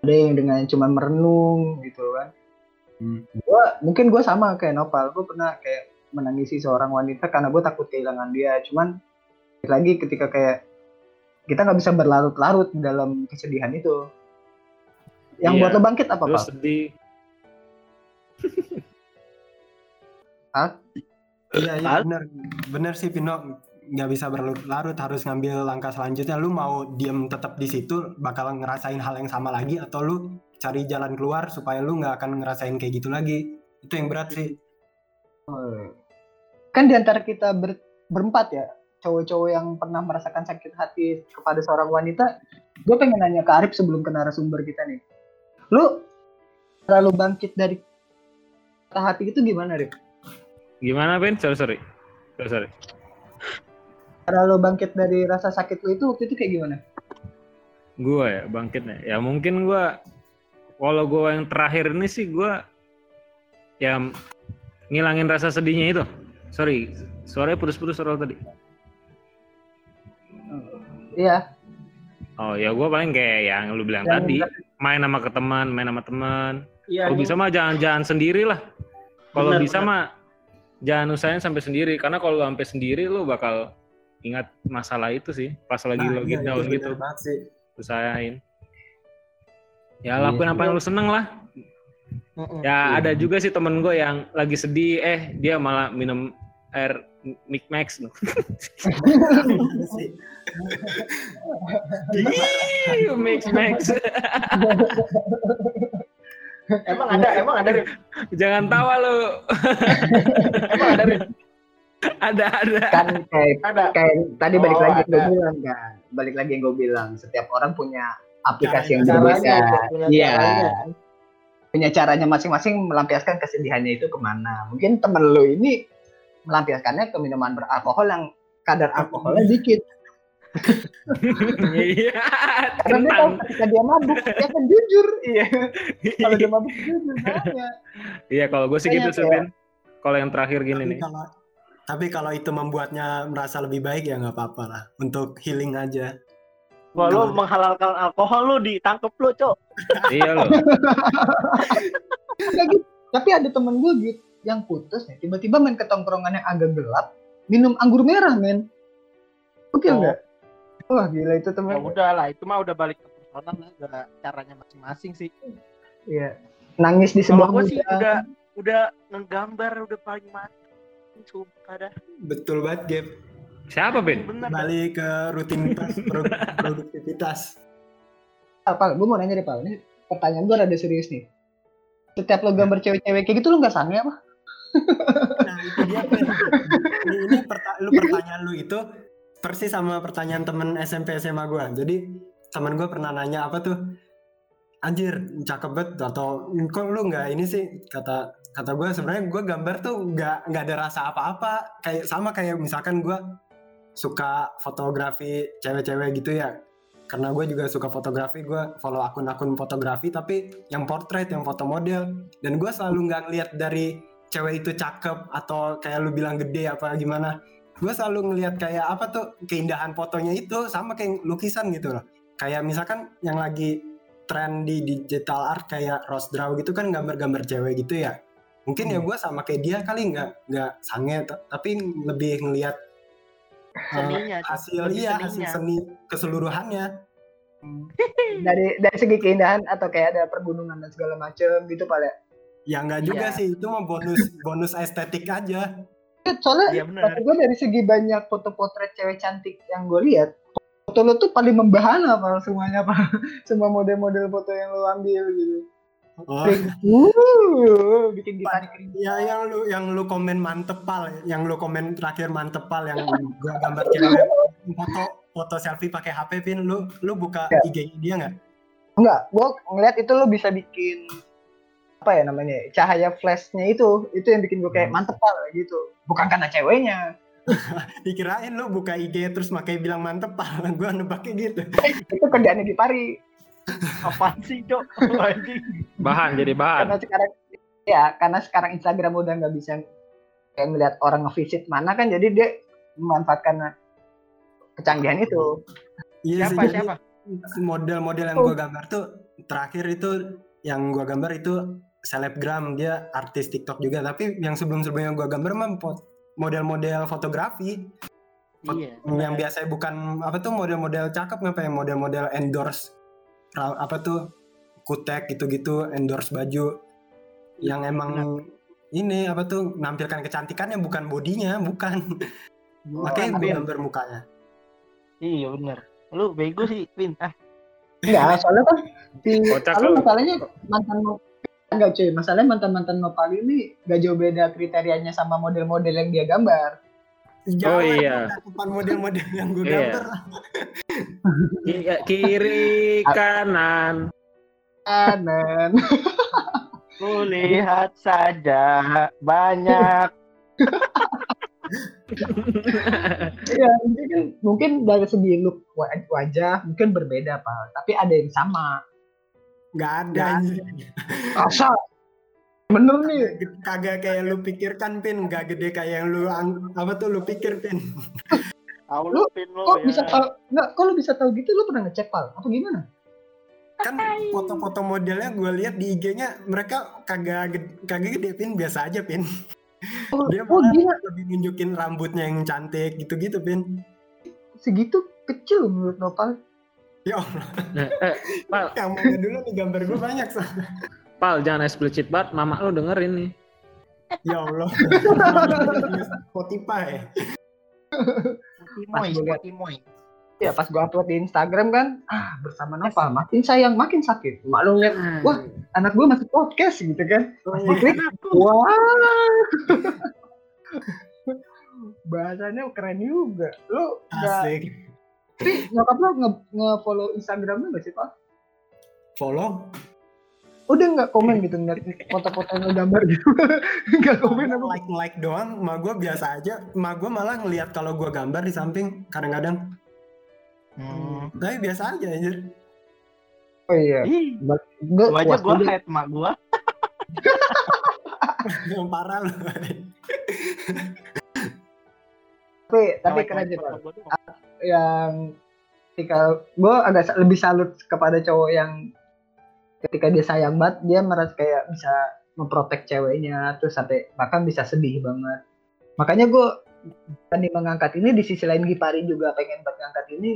ada yang dengan cuma merenung gitu kan Hmm. gua mungkin gue sama kayak Nopal gue pernah kayak menangisi seorang wanita karena gue takut kehilangan dia cuman lagi ketika kayak kita nggak bisa berlarut-larut dalam kesedihan itu yang Iya. buat lo bangkit apa pak? sedih. Iya iya Al- bener. Bener sih Pino nggak bisa berlarut harus ngambil langkah selanjutnya. Lu mau diem tetap di situ bakal ngerasain hal yang sama lagi atau lu cari jalan keluar supaya lu nggak akan ngerasain kayak gitu lagi? Itu yang berat sih. Oh. Kan di antara kita ber- berempat ya, cowok-cowok yang pernah merasakan sakit hati kepada seorang wanita, gue pengen nanya ke Arif sebelum ke narasumber kita nih. Lu cara lu bangkit dari patah hati itu gimana, Arif? Gimana, Ben? Sorry, sorry. Sorry, sorry. Cara lu bangkit dari rasa sakit lu itu waktu itu kayak gimana? Gua ya bangkitnya. Ya mungkin gua kalau gua yang terakhir ini sih gua ya ngilangin rasa sedihnya itu. Sorry, suaranya putus-putus soal tadi. Iya. Oh ya gua paling kayak yang lu bilang Yang tadi, main sama ke teman, main sama teman. Iya. Kalau bisa mah jangan-jangan sendiri lah. Kalau bisa mah jangan usahain sampai sendiri karena kalau lu sampai sendiri lu bakal ingat masalah itu sih pas lagi Nah, lagi iya, down gitu. sih. Usahain. Ya Iya lakuin sih. apa yang lu seneng lah. Ya ada juga sih temen gue yang lagi sedih, eh dia malah minum air Mic Max. Iya Mix Max. Emang ada, emang ada, Rif? Jangan tawa lu. emang ada, Rif? ada ada. Kan kayak Ada. kayak tadi balik Oh, lagi yang gue bilang kan. Balik lagi yang gue bilang, setiap orang punya aplikasi yang Caranya, berbeda. Iya. punya caranya masing-masing melampiaskan kesedihannya itu ke mana. Mungkin temen lu ini melampiaskannya ke minuman beralkohol yang kadar alkoholnya dikit. Iya, Karena dia tahu ketika dia mabuk, dia akan jujur. Iya. Kalau dia mabuk jujur banget. Iya, kalau gue sih gitu sih, ya. Ben. Kalau yang terakhir gini Tapi nih. kalau tapi kalau itu membuatnya merasa lebih baik ya nggak apa-apa lah. Untuk healing aja. Wah, lu menghalalkan alkohol lu ditangkep lu, Cok. Iya gitu. Tapi ada temen gue gitu yang putus nih, tiba-tiba main ke tongkrongan yang agak gelap, minum anggur merah, men. Oke Oh. enggak? Wah gila itu Ya temen. udah lah, itu mah udah balik ke personal lah, udah caranya masing-masing sih. Iya. Nangis di sebuah gue sih udah udah ngegambar udah paling mantap. Sumpah dah. Betul banget, Gap. Siapa, Ben? Bener. Balik ke rutinitas pro- produktivitas. Apa? Gue mau nanya deh, Pak. Ini pertanyaan gue rada serius nih. Setiap lo gambar cewek-cewek kayak gitu lo nggak sange apa? Nah, itu dia, Ben. Ini, ini perta- lu pertanyaan lu itu persis sama pertanyaan temen SMP SMA gua. Jadi teman gue pernah nanya apa tuh? Anjir, cakep banget atau kok lu nggak ini sih? Kata kata gue sebenarnya gue gambar tuh nggak nggak ada rasa apa-apa. Kayak sama kayak misalkan gue suka fotografi cewek-cewek gitu ya. Karena gue juga suka fotografi gue follow akun-akun fotografi tapi yang portrait yang foto model. Dan gue selalu nggak ngeliat dari cewek itu cakep atau kayak lu bilang gede apa gimana gue selalu ngeliat kayak apa tuh keindahan fotonya itu sama kayak lukisan gitu loh kayak misalkan yang lagi tren di digital art kayak Rose Draw gitu kan gambar-gambar cewek gitu ya mungkin ya gue sama kayak dia kali nggak nggak sange tapi lebih ngeliat uh, Seninya, Cok. hasil iya hasil seni keseluruhannya Dari dari segi keindahan atau kayak ada pergunungan dan segala macem gitu Pak ya? ya nggak juga Iya. sih itu mah bonus bonus estetik aja Soalnya Iya benar. kata gue dari segi banyak foto potret cewek cantik yang gue lihat, foto lo tuh paling membahana pak semuanya pak, semua model-model foto yang lo ambil gitu. oh, uh, bikin ditarik ya yang lu yang lu komen mantep pal yang lu komen terakhir mantep pal yang gua gambar cewek foto foto selfie pakai HP pin lu lu buka Ya. IG dia nggak Enggak, gue ngeliat itu lo bisa bikin apa ya namanya cahaya flashnya itu itu yang bikin gue kayak mantep pak gitu bukan karena ceweknya dikirain lu buka IG terus pakai bilang mantep pal gua nebaknya gitu itu kerjaannya di pari Apaan sih, Cok? Anjing. Bahan jadi bahan. karena sekarang ya karena sekarang Instagram udah nggak bisa kayak ngeliat orang nge-visit mana kan jadi dia memanfaatkan kecanggihan itu iya Siapa, siapa? model-model yang gua gambar tuh terakhir itu yang gua gambar itu selebgram dia artis TikTok juga tapi yang sebelum-sebelumnya gua gambar mah pot- model-model fotografi Iya. yang biasa bukan apa tuh model-model cakep ngapain model-model endorse apa tuh kutek gitu-gitu endorse baju yang emang ini apa tuh nampilkan kecantikannya bukan bodinya bukan makanya gue Vin. gambar mukanya Iya bener. Lu bego sih, Vin. Ah, Enggak, soalnya kan si kalau lu. masalahnya mantan Enggak cuy, masalahnya mantan-mantan Nopal ini gak jauh beda kriterianya sama model-model yang dia gambar. Jangan Oh, iya. depan model-model yang gue Iya. gambar. Ki- Kiri kanan. Kanan. Kulihat saja banyak. Iya, mungkin kan mungkin dari segi look wa- wajah mungkin berbeda pak, tapi ada yang sama. Nggak ada. Nggak anjir. Asa, bener nih. Kagak kayak lu pikirkan pin, nggak gede kayak yang lu ang- apa tuh lu pikir pin. Tahu Lu- lu pin lu Kok ya. bisa tahu? Nggak, kok lu bisa tahu gitu? Lu pernah ngecek pal? Apa gimana? Kan foto-foto modelnya gue lihat di IG-nya mereka kagak gede, kagak gede pin, biasa aja pin. Oh, Dia oh malah dia lebih nunjukin rambutnya yang cantik gitu-gitu pin. segitu kecil menurut Nopal. Ya Allah, Nah, eh, Pal, yang mana dulu nih gambar gue banyak soalnya. Pal jangan explicit banget, mama lu dengerin nih. Ya Allah. Spotify. Liat. Potimoy. Ya pas gua upload di Instagram kan, ah bersama Nopal makin sayang makin sakit. Maklum lihat Wah. anak gua masuk podcast gitu kan. Oh, Pas diklik, wah. Bahasanya keren juga. Lu Asik. Tapi nyokap nge, nge-follow Instagramnya nggak sih Pak? Follow? Udah nggak komen gitu ngeliat foto-foto yang gambar gitu. Nggak komen apa? like like doang, ma gue biasa aja. Ma gue malah ngelihat kalau gue gambar di samping kadang-kadang. Hmm. Tapi biasa aja anjir. Oh iya. Gua aja juga. head mak gua. Yang parah lu. Tapi tapi keren like yang ketika gue agak lebih salut kepada cowok yang ketika dia sayang banget dia merasa kayak bisa memprotek ceweknya terus sampai bahkan bisa sedih banget makanya gue tadi mengangkat ini di sisi lain Gipari juga pengen buat ngangkat ini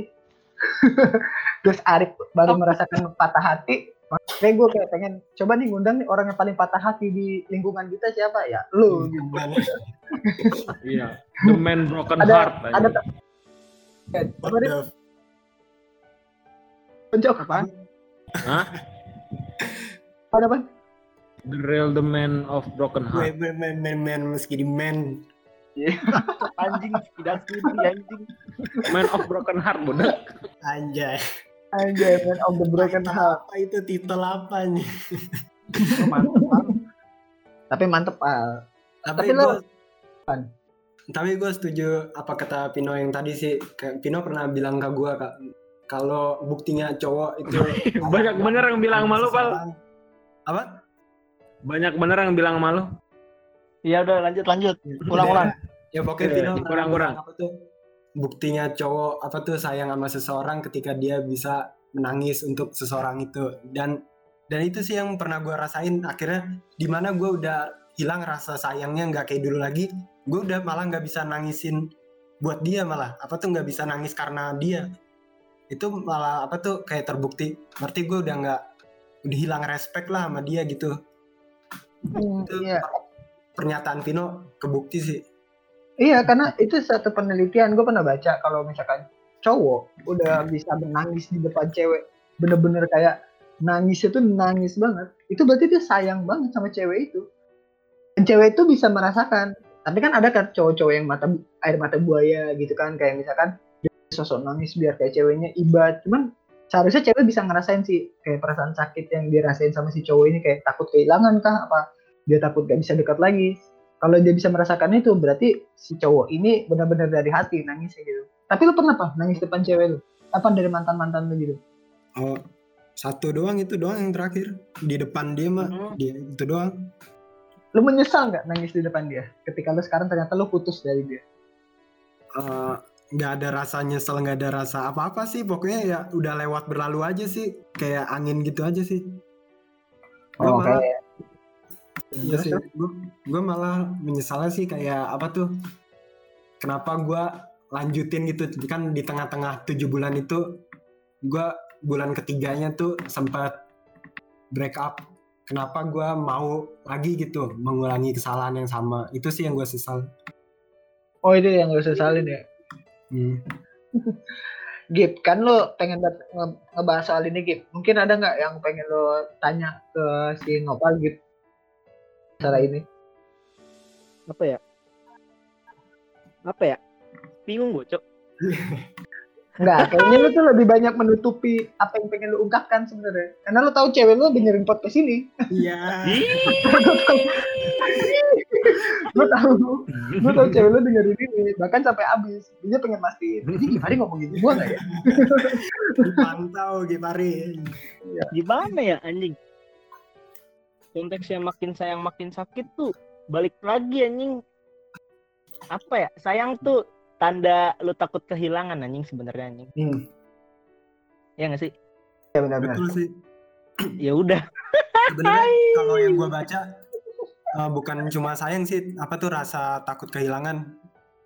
terus Arif baru merasakan patah hati makanya gue kayak pengen coba nih ngundang nih orang yang paling patah hati di lingkungan kita siapa ya lu gitu. Iya. The man broken Ada- heart. ada anjing. What apa the- Pencok. Apa? Hah? Apa apa? The real the man of broken heart. men men men men meski di men. Anjing tidak studi anjing. Man of broken heart, bodoh. Anjay. Anjay, man of the broken heart. Apa itu titel apa nih? Mantap banget. Tapi mantep Al. Tapi, Tapi lo- gue tapi gue setuju apa kata Pino yang tadi sih. Kayak Pino pernah bilang ke gue kak, kalau buktinya cowok itu Banyak bener yang bilang malu, Pal. Apa? Banyak bener yang bilang malu. Iya udah lanjut lanjut. Ulang-ulang. Ya pokoknya Iya, Pino kurang-kurang. apa tuh? Buktinya cowok apa tuh sayang sama seseorang ketika dia bisa menangis untuk seseorang itu dan dan itu sih yang pernah gue rasain akhirnya di mana gue udah hilang rasa sayangnya nggak kayak dulu lagi gue udah malah nggak bisa nangisin buat dia malah apa tuh nggak bisa nangis karena dia itu malah apa tuh kayak terbukti berarti gue udah nggak udah hilang respect lah sama dia gitu itu Iya. pernyataan Pino kebukti sih Iya, karena itu satu penelitian gue pernah baca kalau misalkan cowok udah bisa menangis di depan cewek, bener-bener kayak nangis itu nangis banget. Itu berarti dia sayang banget sama cewek itu. Dan cewek itu bisa merasakan. Tapi kan ada kan cowok-cowok yang mata air mata buaya gitu kan, kayak misalkan sosok nangis biar kayak ceweknya ibat. Cuman seharusnya cewek bisa ngerasain sih kayak perasaan sakit yang dirasain sama si cowok ini kayak takut kehilangan kah apa dia takut gak bisa dekat lagi kalau dia bisa merasakan itu berarti si cowok ini benar-benar dari hati nangisnya gitu tapi lu pernah apa nangis depan cewek lu apa dari mantan mantan lu gitu Oh, satu doang itu doang yang terakhir di depan dia mah Hmm. dia itu doang. Lu menyesal nggak nangis di depan dia? Ketika lu sekarang ternyata lu putus dari dia. Eh, nggak ada rasa nyesel nggak ada rasa apa-apa sih. Pokoknya ya udah lewat berlalu aja sih. Kayak angin gitu aja sih. Gue oh malah kayak iya sih. Gue gue malah menyesalnya sih kayak apa tuh? Kenapa gue lanjutin gitu? Kan di tengah-tengah tujuh bulan itu gue bulan ketiganya tuh sempat break up kenapa gue mau lagi gitu mengulangi kesalahan yang sama itu sih yang gue sesal oh itu yang lu sesalin ya Hmm. Gip kan lu pengen banget nge- ngebahas soal ini Gip mungkin ada nggak yang pengen lu tanya ke si Nopal Gip Cara ini. Apa ya? Apa ya? Bingung gue, Cok. Enggak, kayaknya lu tuh lebih banyak menutupi apa yang pengen lu ungkapkan sebenarnya. Karena lu tahu cewek lu dengerin podcast ini. Iya. lu tahu, lu tahu cewek lu dengerin ini, bahkan sampai habis. Dia pengen mastiin, ini gimana ngomong gitu gua enggak ya? Dipantau Gipari. Gimana ya anjing? Konteksnya makin sayang makin sakit tuh balik lagi anjing. Apa ya? Sayang tuh tanda lu takut kehilangan anjing sebenarnya anjing. Hmm, Ya nggak sih? Ya benar-benar. betul sih. Ya udah. Sebenarnya kalau yang gua baca eh, bukan cuma sayang sih, apa tuh rasa takut kehilangan.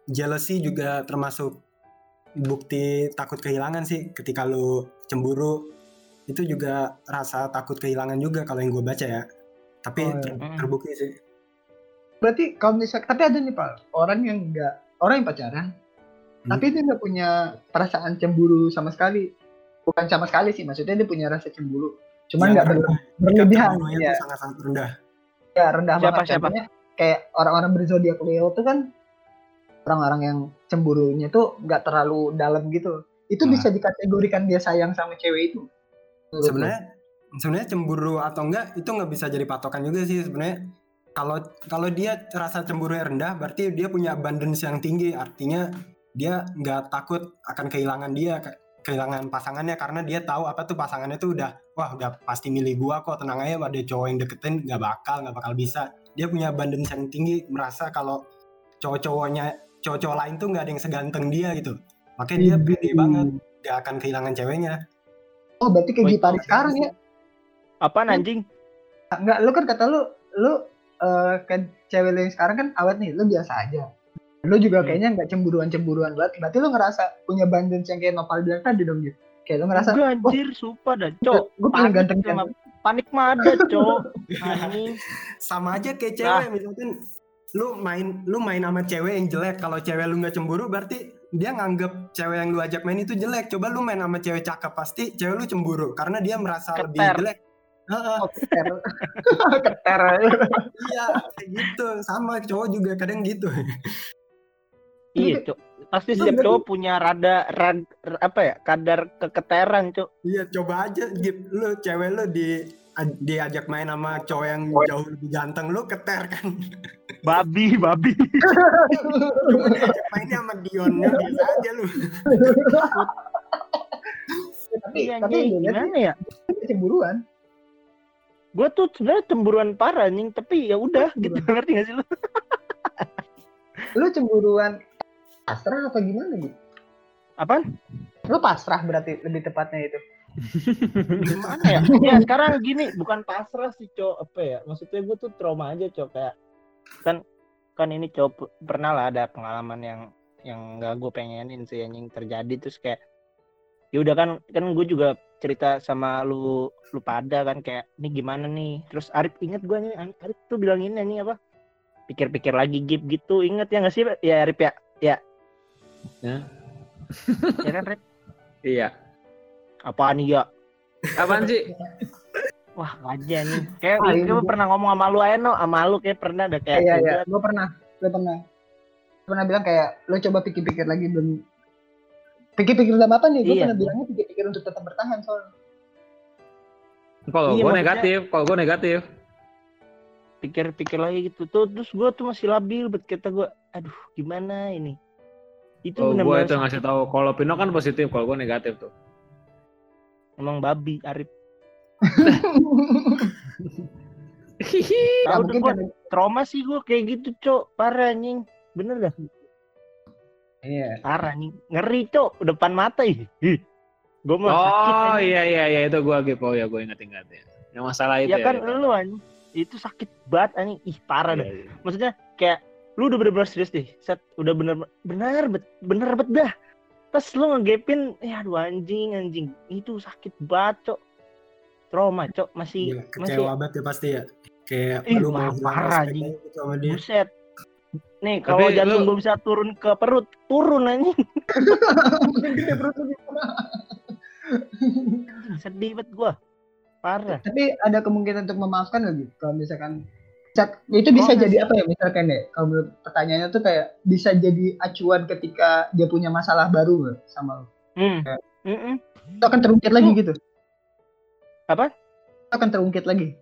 Jealousy juga termasuk bukti takut kehilangan sih ketika lu cemburu itu juga rasa takut kehilangan juga kalau yang gue baca ya tapi Oh, iya. ter- terbukti sih Berarti kalau misalnya, tapi ada nih pak, orang yang enggak, orang yang pacaran, Hmm. tapi dia nggak punya perasaan cemburu sama sekali. Bukan sama sekali sih, maksudnya dia punya rasa cemburu. Cuman Yang nggak rendah. berlebihan. Ya, tuh sangat-sangat rendah ya rendah Siapa, banget. siapa? Kayak orang-orang berzodiak Leo tuh kan orang-orang yang cemburunya tuh nggak terlalu dalam gitu. Itu Nah. bisa dikategorikan dia sayang sama cewek itu. Sebenarnya sebenarnya cemburu atau enggak itu nggak bisa jadi patokan juga sih sebenarnya kalau kalau dia rasa cemburu rendah berarti dia punya abundance yang tinggi. Artinya dia nggak takut akan kehilangan dia ke- kehilangan pasangannya. Karena dia tahu apa tuh pasangannya tuh udah wah udah pasti milih gua kok tenang aja ada cowok yang deketin nggak bakal nggak bakal bisa. Dia punya abundance yang tinggi merasa kalau cowok-cowoknya cowok-cowok lain tuh nggak ada yang seganteng dia gitu. Makanya dia Widih. pede banget gak akan kehilangan ceweknya. Oh berarti kayak sekarang ya? Apaan anjing? Enggak, lu kan kata lu, lu eh, kan cewek lu yang sekarang kan awet nih, lu biasa aja. Lu juga Hmm. kayaknya nggak cemburuan-cemburuan banget. Berarti lu ngerasa punya abundance yang kayak Nopal bilang tadi dong gitu. Kayak lu ngerasa, Enggak anjir, sumpah dah, Cok. gue paling ganteng sama kan. panik mah ada, Cok. Sama aja kayak Nah. cewek misalkan lu main lu main sama cewek yang jelek kalau cewek lu nggak cemburu berarti dia nganggep cewek yang lu ajak main itu jelek coba lu main sama cewek cakep pasti cewek lu cemburu karena dia merasa lebih Keter. jelek Oh, keter. keter. iya kayak gitu sama cowok juga kadang gitu Iya, Cok. Pasti setiap cowok punya rada, rad, apa ya, kadar keketeran, Cok. iya coba aja Gip lu cewek lu di diajak main sama cowok yang jauh lebih ganteng lu keter kan Babi, babi. mainnya sama Dionnya biasa aja lu tapi Iya, tapi gimana ya? cemburuan. Gue tuh sebenarnya cemburuan parah, anjing. Tapi ya udah, gitu. Ngerti gak sih lu? Lu cemburuan pasrah apa gimana gitu? Apaan? Lu pasrah berarti lebih tepatnya itu. Gimana ya? Ya sekarang gini, bukan pasrah sih, Cok. Apa ya? Maksudnya gue tuh trauma aja, Cok. Kayak, kan kan ini p- pernah lah ada pengalaman yang yang gak gue pengenin sih anjing terjadi terus kayak ya udah kan kan gue juga cerita sama lu lu pada kan kayak ini gimana nih? Terus Arif inget gue nih Arif tuh bilang ini nih apa pikir-pikir lagi gip gitu inget ya nggak sih ya Arif ya? Ya. Ya. ya kan Arif? Iya. apaan nih ya Apaan sih? wah aja nih. Kayak Ah, gue ini- pernah ngomong sama lu aja no sama lu kayak pernah ada kayak Iya ya iya, gue pernah, gue pernah, Gua pernah bilang kayak lo coba pikir-pikir lagi belum pikir-pikir dalam apa nih? Gue Iya. pernah bilangnya pikir-pikir untuk tetap bertahan soalnya. Kalau Iya, gue negatif, kalau gue negatif. pikir-pikir lagi gitu tuh terus gue tuh masih labil bet kata gue aduh gimana ini itu Kalau gue itu ngasih tahu kalau Pino kan positif, kalau gue negatif tuh. emang babi Arif mungkin gue karena trauma sih gue kayak gitu cok parah anjing bener dah iya. parah anjing. Ngeri cok. Depan mata ih. Gue mah sakit Oh iya iya iya. Itu gue gitu. Oh ya gue ingat ingat ya. Yang masalah itu ya kan ya. lu anjing. Itu sakit banget anjing. Ih parah dah. Iya, iya. maksudnya kayak lu udah bener-bener serius deh. Set udah bener bener bet bener bet dah. Pas lu ngegepin ya aduh anjing anjing. Itu sakit banget cok. Trauma cok. Masih Gila, masih kecewa banget ya pasti ya. Kayak Ih, lu mau parah, anjing. aja gitu sama dia. Buset nih kalau Tapi jantung lu- gua bisa turun ke perut turun anjing. Mungkin gede perut lu sedih banget gua. Parah. Tapi ada kemungkinan untuk memaafkan lagi kalau misalkan Bisa- itu bisa Oh, jadi apa ya misalkan ya kalau menurut pertanyaannya tuh kayak bisa jadi acuan ketika dia punya masalah baru nggak sama lo Hmm. Mm-mm. itu akan terungkit lagi gitu. Apa? Itu akan terungkit lagi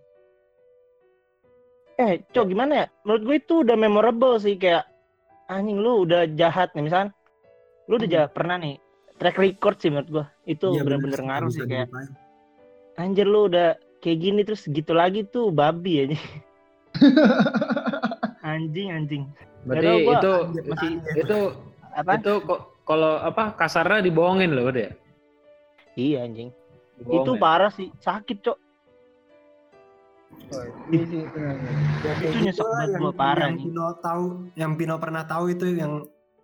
Eh, cok gimana ya? Menurut gue itu udah memorable sih kayak anjing lu udah jahat nih. Misalkan lu udah Hmm. jahat pernah nih track record sih menurut gua. Itu Iya, bener-bener bener ngaruh sih kayak dilupain. anjir lu udah kayak gini terus gitu lagi tuh babi aja anjing. Anjing Berarti gua itu masih itu apa? itu kok kalau apa kasarnya dibohongin loh dia. iya anjing. Dibohongin. itu parah sih. Sakit cok Iya sih, benar. Ya, kayak Itu gitu nyesek banget gua, parah yang nih. Pino tahu, yang Pino pernah tahu itu yang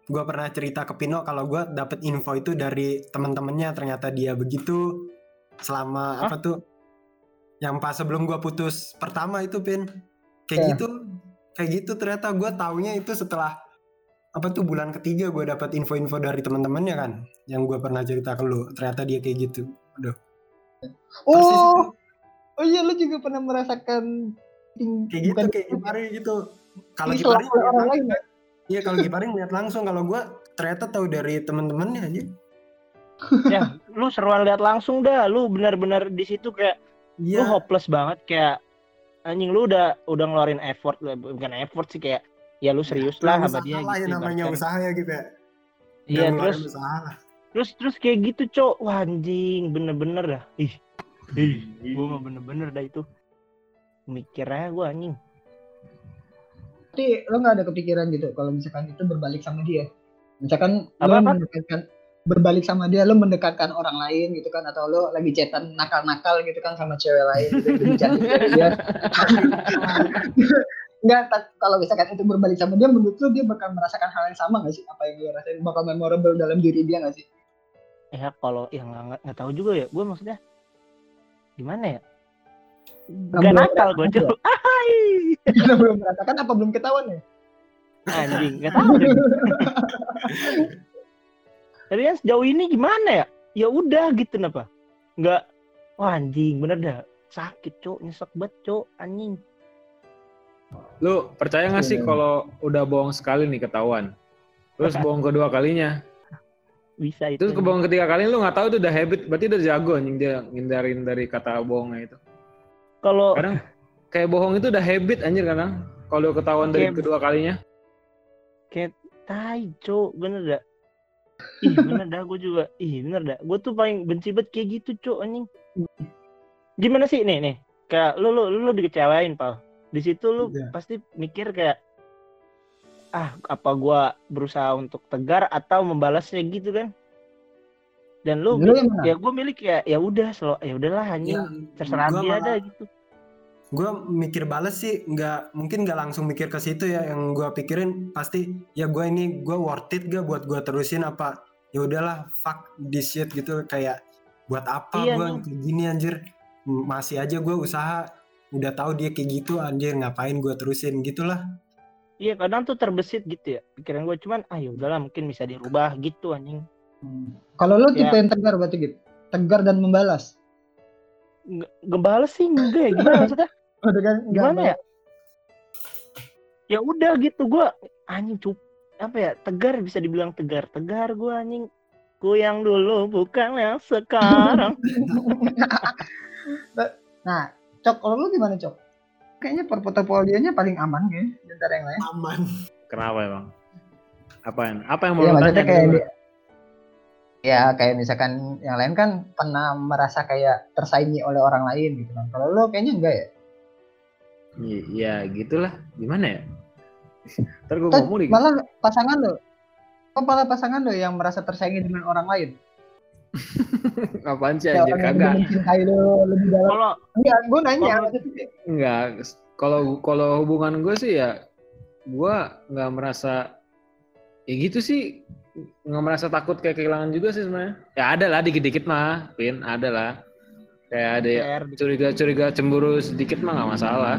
gua pernah cerita ke Pino kalau gua dapet info itu dari teman-temannya ternyata dia begitu selama Hah? apa tuh yang pas sebelum gua putus pertama itu Pin kayak Ya. gitu kayak gitu ternyata gua taunya itu setelah apa tuh bulan ketiga gua dapat info-info dari teman-temannya kan yang gua pernah cerita ke lu ternyata dia kayak gitu Persis oh oh iya lu juga pernah merasakan ting- kayak gitu bukan- kayak Gipari gitu kalau Gipari orang lain ya? Iya kalau Gipari ngeliat langsung kalau gua ternyata tahu dari teman-temannya aja. ya lu seruan lihat langsung dah lu benar-benar di situ kayak lu Iya. hopeless banget kayak anjing lu udah udah ngeluarin effort bukan effort sih kayak ya lu serius lah Usaha sama dia lah ya gitu namanya ibaratkan. usaha ya gitu ya. iya terus usaha lah. terus terus kayak gitu cok wah anjing bener-bener dah ih ih gua mah bener-bener dah itu mikirnya gua anjing Tapi lo nggak ada kepikiran gitu kalau misalkan itu berbalik sama dia. Misalkan lo Apa-apa? mendekatkan berbalik sama dia, lo mendekatkan orang lain gitu kan atau lo lagi chatan nakal-nakal gitu kan sama cewek lain gitu dia. Enggak, ta- kalau misalkan itu berbalik sama dia, menurut lo dia bakal merasakan hal yang sama gak sih? Apa yang dia rasain bakal memorable dalam diri dia gak sih? ya kalau yang nggak tahu juga ya gua maksudnya gimana ya? Nggak Gak nakal gue Ahai. Kita belum merasakan apa belum ketahuan ya? anjing nggak tahu deh. Tapi kan sejauh ini gimana ya? Ya udah gitu kenapa? Nggak wah anjing bener dah. Sakit cok nyesek banget cok anjing. Lu percaya nggak sih Iya. kalau udah bohong sekali nih ketahuan? Terus bohong kedua kalinya. Bisa itu Terus kebohong ketiga kali lu nggak tahu itu udah habit, berarti udah jago anjing dia ngindarin dari kata bohongnya itu. kalau Kadang kayak bohong itu udah habit anjir kadang. Kalau ketahuan dari Kayak- kedua kalinya. tai cok bener dah ih bener dah gue juga ih bener dah gue tuh paling benci banget kayak gitu cok anjing gimana sih nih nih kayak lu lu lu, lu dikecewain pal di situ lu Iya. pasti mikir kayak ah apa gua berusaha untuk tegar atau membalasnya gitu kan? Dan lu mana? ya gue milik ya ya udah selo ya udahlah anjing Ya, terserah dia dah gitu. Gue mikir bales sih nggak mungkin nggak langsung mikir ke situ ya yang gue pikirin pasti ya gue ini gue worth it gak buat gue terusin apa ya udahlah fuck this shit gitu kayak buat apa Iya, gue kayak gini anjir. Masih aja gue usaha udah tahu dia kayak gitu anjir ngapain gue terusin gitulah iya kadang tuh terbesit gitu ya pikiran gue cuman ah ya udahlah mungkin bisa dirubah gitu anjing Hmm. Kalau lo tipe Ya. yang tegar berarti gitu? Tegar dan membalas? Nge- ngebales sih enggak ya gimana maksudnya Udah kan? Gimana ya ya udah gitu gua anjing cup apa ya tegar bisa dibilang tegar tegar gua anjing ku yang dulu bukan yang sekarang Nah, Cok, kalau lu gimana, Cok? Kayaknya portofolionya paling aman ya, di antara yang lain. aman Kenapa emang? Apaan? Apa yang mau Iya, maksudnya tanya? kayak dia- Ya, kayak misalkan yang lain kan pernah merasa kayak tersaingi oleh orang lain gitu kan. Kalau lu kayaknya enggak ya? Iya, gitulah. Gimana ya? Ntar gue ngomong di malah pasangan lo. Kok malah pasangan lo yang merasa tersaingi dengan orang lain? Apaan sih anjir kagak. mencintai lebih dalam. kalau Enggak, gue nanya. Maksudnya. Enggak, kalau kalau hubungan gue sih ya gue nggak merasa ya gitu sih nggak merasa takut kayak kehilangan juga sih sebenarnya. Ya ada lah dikit-dikit mah, Pin, ada lah. Kayak ada ya, curiga-curiga cemburu sedikit mah nggak masalah.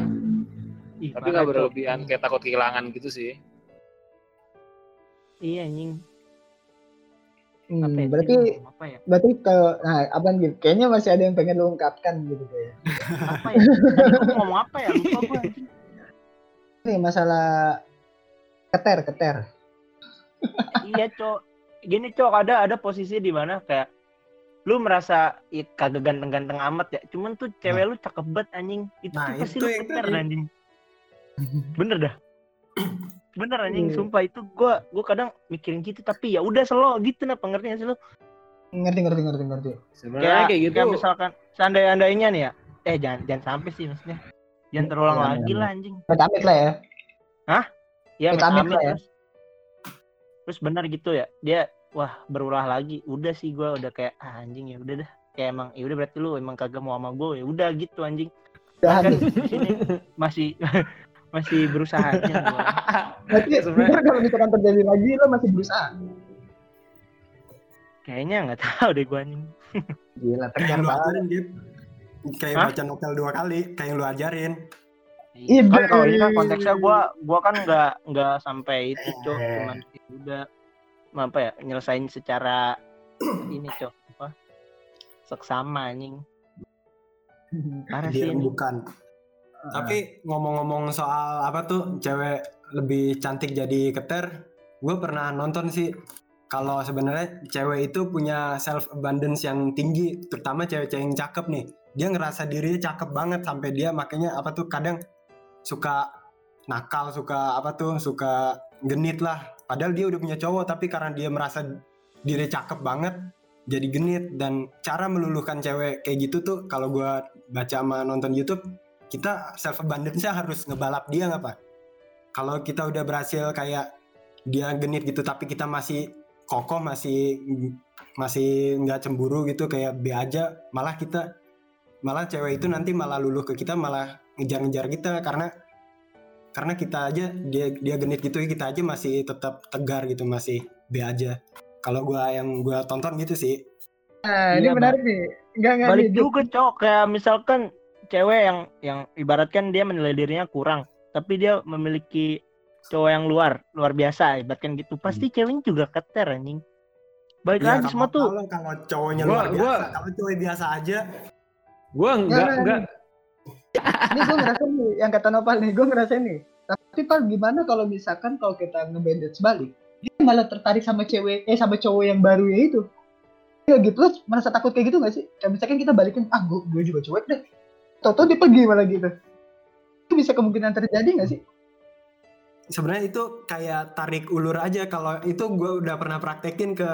Ih, Tapi nggak berlebihan kayak takut kehilangan gitu sih. iya anjing Hmm, apa ya berarti apa ya. berarti ke nah apa gitu? Kayaknya masih ada yang pengen lo ungkapkan gitu kayak. apa ya? Tadi ngomong apa ya? Lupa gua anjing. Nih masalah keter keter. iya cok. Gini cok ada ada posisi di mana kayak lu merasa it kagak ganteng-ganteng amat ya. Cuman tuh cewek lu cakep banget anjing. Itu Nah, tuh pasti itu lu yang keter anjing. Bener dah bener anjing Iya. sumpah itu gua gua kadang mikirin gitu tapi ya udah selo gitu nah pengertian sih lu Ngerti ngerti ngerti ngerti. Sebenarnya kayak, kayak gitu. kayak misalkan seandainya-andainya nih ya eh jangan jangan sampai sih maksudnya jangan terulang Jangan, lagi jangan. lah anjing Amit lah ya. ya Amit-amit amit lah ya. terus terus benar gitu ya dia wah berulah lagi udah sih gua udah kayak ah, anjing ya udah dah kayak emang ya udah berarti lu emang kagak mau sama gue ya udah gitu anjing Udahan kan masih masih berusaha. Berarti Sebenarnya- bener kalau misalkan terjadi lagi lo masih berusaha. kayaknya nggak tahu deh gua anjing Gila Kayak tegar banget. gitu. Kayak Hah? baca novel dua kali, kayak yang lu ajarin. Iya, kan kalau ini kan konteksnya gua gua kan nggak nggak sampai itu cok Eh. cuman ya udah apa ya nyelesain secara ini cok apa seksama anjing parah sih bukan. Tapi ngomong-ngomong soal apa tuh cewek lebih cantik jadi keter, gue pernah nonton sih. Kalau sebenarnya cewek itu punya self abundance yang tinggi, terutama cewek-cewek yang cakep nih. Dia ngerasa dirinya cakep banget sampai dia makanya apa tuh kadang suka nakal, suka apa tuh, suka genit lah. Padahal dia udah punya cowok tapi karena dia merasa diri cakep banget jadi genit dan cara meluluhkan cewek kayak gitu tuh kalau gua baca sama nonton YouTube kita self abundance-nya harus ngebalap dia nggak pak? Kalau kita udah berhasil kayak dia genit gitu tapi kita masih kokoh masih masih nggak cemburu gitu kayak B aja malah kita malah cewek itu nanti malah luluh ke kita malah ngejar-ngejar kita. Karena karena kita aja dia dia genit gitu kita aja masih tetap tegar gitu masih B aja. Kalau gua yang gua tonton gitu sih. Nah, ini Iya, menarik nih. Enggak enggak balik nih, juga cok. Kayak misalkan cewek yang yang ibaratkan dia menilai dirinya kurang tapi dia memiliki cowok yang luar luar biasa ibaratkan gitu pasti ceweknya juga keter anjing balik Iya, lagi semua tuh kalau kalau cowoknya Gua- luar biasa gua- kalau cowok biasa aja Gua enggak Nggak, enggak Ini gue ngerasa nih, yang kata Nopal nih, gue ngerasa nih. Tapi Pal gimana kalau misalkan kalau kita ngebandage balik, dia malah tertarik sama cewek, eh sama cowok yang baru ya itu. Ya gitu merasa takut kayak gitu gak sih? Kayak misalkan kita balikin, ah gue, gue juga cuek deh. Toto dia pergi malah gitu. Itu bisa kemungkinan terjadi gak sih? sebenarnya itu kayak tarik ulur aja kalau itu gue udah pernah praktekin ke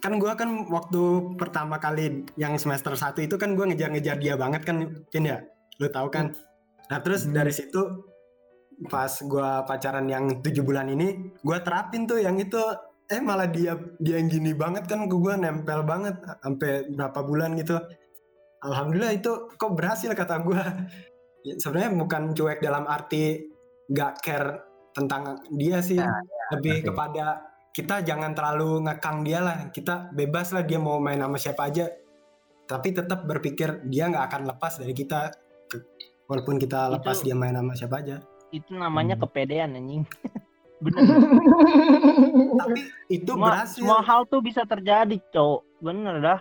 kan gue kan waktu pertama kali yang semester 1 itu kan gue ngejar-ngejar dia banget kan Cin ya lu tahu kan nah terus Hmm. dari situ pas gue pacaran yang tujuh bulan ini gue terapin tuh yang itu eh malah dia dia yang gini banget kan ke gue nempel banget sampai berapa bulan gitu alhamdulillah itu kok berhasil kata gue Ya, sebenarnya bukan cuek dalam arti gak care tentang dia sih. Lebih ngerti. kepada kita jangan terlalu ngekang dia lah. Kita bebas lah dia mau main sama siapa aja. Tapi tetap berpikir dia nggak akan lepas dari kita. Ke- walaupun kita lepas Itu- dia main sama siapa aja. Itu namanya Hmm. kepedean anjing. Bener. Tapi itu semua, berhasil. semua hal tuh bisa terjadi cowok. Bener dah.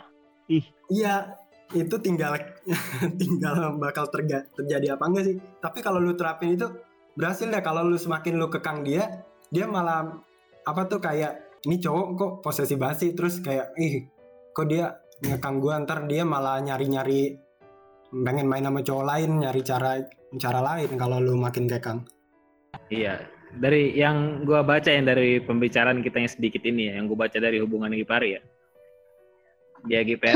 Iya itu tinggal tinggal bakal terga, terjadi apa enggak sih? Tapi kalau lu terapin itu berhasil ya kalau lu semakin lu kekang dia dia malah apa tuh kayak ini cowok kok posesif banget sih? Terus kayak ih kok dia ngekang gua? Ntar dia malah nyari-nyari pengen main sama cowok lain nyari cara cara lain kalau lu makin kekang. Iya. Dari yang gua baca yang dari pembicaraan kita yang sedikit ini ya, yang gua baca dari hubungan Gipari ya. Dia GPR.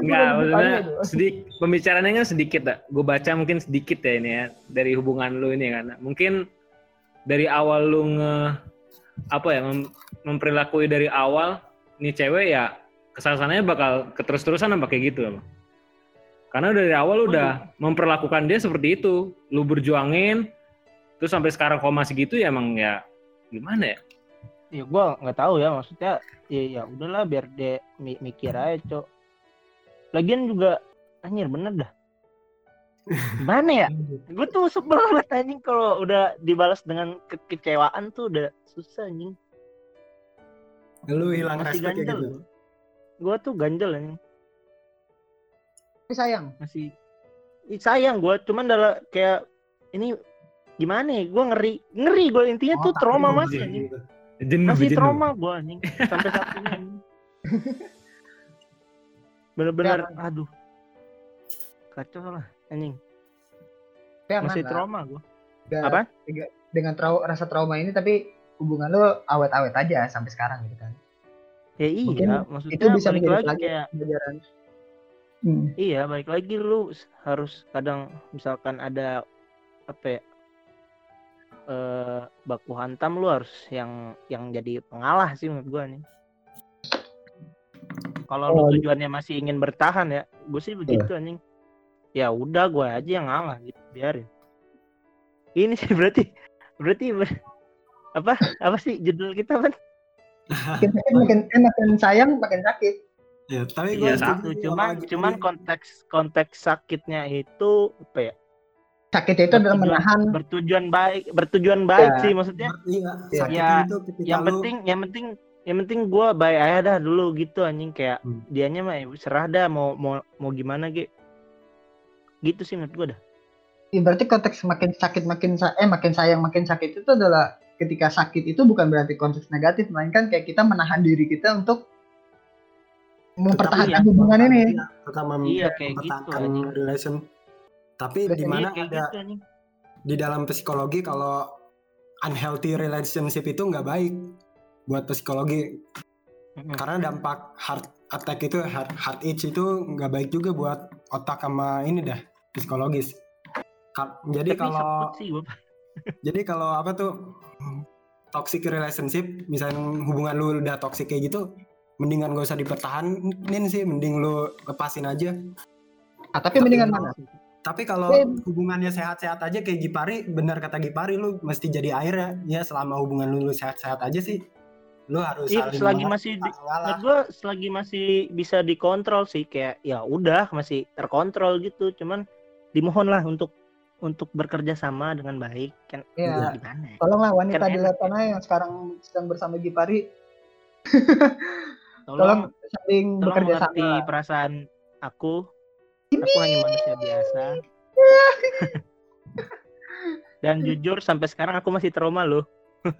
Enggak, maksudnya sedikit pembicaraannya kan sedikit lah. Gue baca mungkin sedikit ya ini ya dari hubungan lu ini kan. Mungkin dari awal lu nge apa ya mem, memperlakui dari awal nih cewek ya ke sananya bakal keterus-terusan apa kayak gitu apa? Karena dari awal lu udah memperlakukan dia seperti itu. Lu berjuangin terus sampai sekarang kok masih gitu ya emang ya gimana ya? Ya gua nggak tahu ya maksudnya ya ya udahlah biar dia mi- mikir aja cok. Lagian juga anjir bener dah. Gimana ya? Gue tuh sebel banget anjing kalau udah dibalas dengan kekecewaan tuh udah susah anjing. Lu hilang masih respect kayak ganjel gitu? gue tuh ganjel anjing. Tapi sayang. masih ih, sayang gue cuman dalam kayak ini gimana ya gue ngeri ngeri gue intinya tuh Oh, trauma tapi masih lu anjing. gitu. Jenuh, masih jenuh. trauma gue anjing sampai saat ini bener-bener aduh kacau lah anjing masih lah. trauma gue apa dengan trau rasa trauma ini tapi hubungan lo awet-awet aja sampai sekarang gitu kan ya iya Mungkin maksudnya itu bisa balik lagi pelajaran. kayak pelajaran hmm. Iya, balik lagi lu harus kadang misalkan ada apa ya? Eh baku hantam lu harus yang yang jadi pengalah sih menurut gua nih. Kalau lu Oh, tujuannya masih ingin bertahan ya, gue sih begitu anjing. Ya udah gua aja yang ngalah gitu, biarin. Ini sih berarti berarti ber- apa apa sih judul kita kan? makin eh, makin sayang makin sakit Ya, tapi Iya gue satu, cuman cuman konteks konteks sakitnya itu apa ya? Sakit itu adalah menahan bertujuan baik bertujuan baik Ya. sih maksudnya Iya, Ya. sakit Ya, itu yang lu- penting yang penting yang penting gue baik aja dah dulu gitu anjing kayak Hmm. dianya mah ya serah dah mau mau mau gimana ge gitu sih menurut gue dah Ya, berarti konteks makin sakit makin sa- eh makin sayang makin sakit itu adalah ketika sakit itu bukan berarti konteks negatif melainkan kayak kita menahan diri kita untuk mempertahankan iya. hubungan ini tetap mem- Iya, kayak gitu, relation. Tapi di mana kayak ada gitu anjing di dalam psikologi kalau unhealthy relationship itu nggak baik buat psikologi. Karena dampak heart attack itu heart, heart itch itu nggak baik juga buat otak sama ini dah psikologis. Jadi tapi kalau sih jadi kalau apa tuh toxic relationship misalnya hubungan lu udah toxic kayak gitu mendingan gak usah dipertahanin sih mending lu lepasin aja. Ah, tapi mendingan mana tapi kalau hubungannya sehat-sehat aja kayak Gipari benar kata Gipari lu mesti jadi air ya ya selama hubungan lu, lu sehat-sehat aja sih lu harus Iya, saling selagi masih di- gue selagi masih bisa dikontrol sih kayak ya udah masih terkontrol gitu. Cuman dimohon lah untuk untuk bekerja sama dengan baik. Kan Iya. gimana? Ya? tolonglah wanita Kan di luar sana yang sekarang sedang bersama Gipari. Tolong tolong saling tolong bekerja sama perasaan aku aku hanya manusia biasa. Dan jujur sampai sekarang aku masih trauma loh.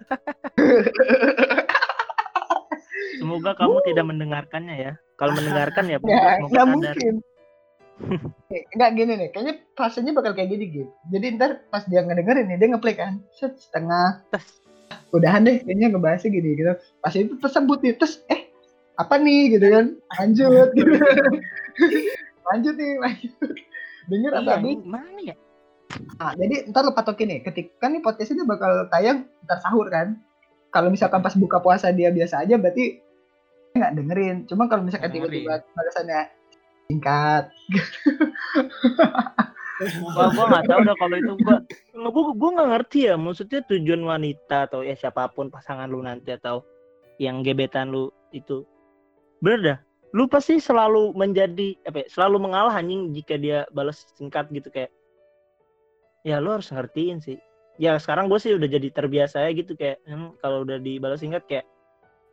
Semoga kamu tidak mendengarkannya ya. Kalau mendengarkan ya nggak nggak mungkin. Eh, nggak gini nih kayaknya fasenya bakal kayak gini gitu jadi ntar pas dia ngedengerin nih dia ngeplay kan set setengah. Tes. udahan deh kayaknya ngebahasnya gini gitu. Pas itu tersebut nih terus eh apa nih? gitu kan. Lanjut. gitu lanjut nih lanjut. Denger iya ini mana ya? Nah, jadi ntar lo patokin nih, ketika nih podcast ini bakal tayang ntar sahur kan. Kalau misalkan pas buka puasa dia biasa aja, berarti nggak dengerin. Cuma kalau misalkan tiba-tiba balasannya singkat, gua gua nggak tahu dah kalau itu. Gua nggak gua gua nggak ngerti ya maksudnya tujuan wanita atau ya siapa pun pasangan lu nanti atau yang gebetan lu itu. Bener dah lu pasti selalu menjadi apa ya, selalu mengalah anjing jika dia balas singkat gitu kayak ya lu harus ngertiin sih ya sekarang gue sih udah jadi terbiasa ya gitu kayak hmm, kalau udah dibalas singkat kayak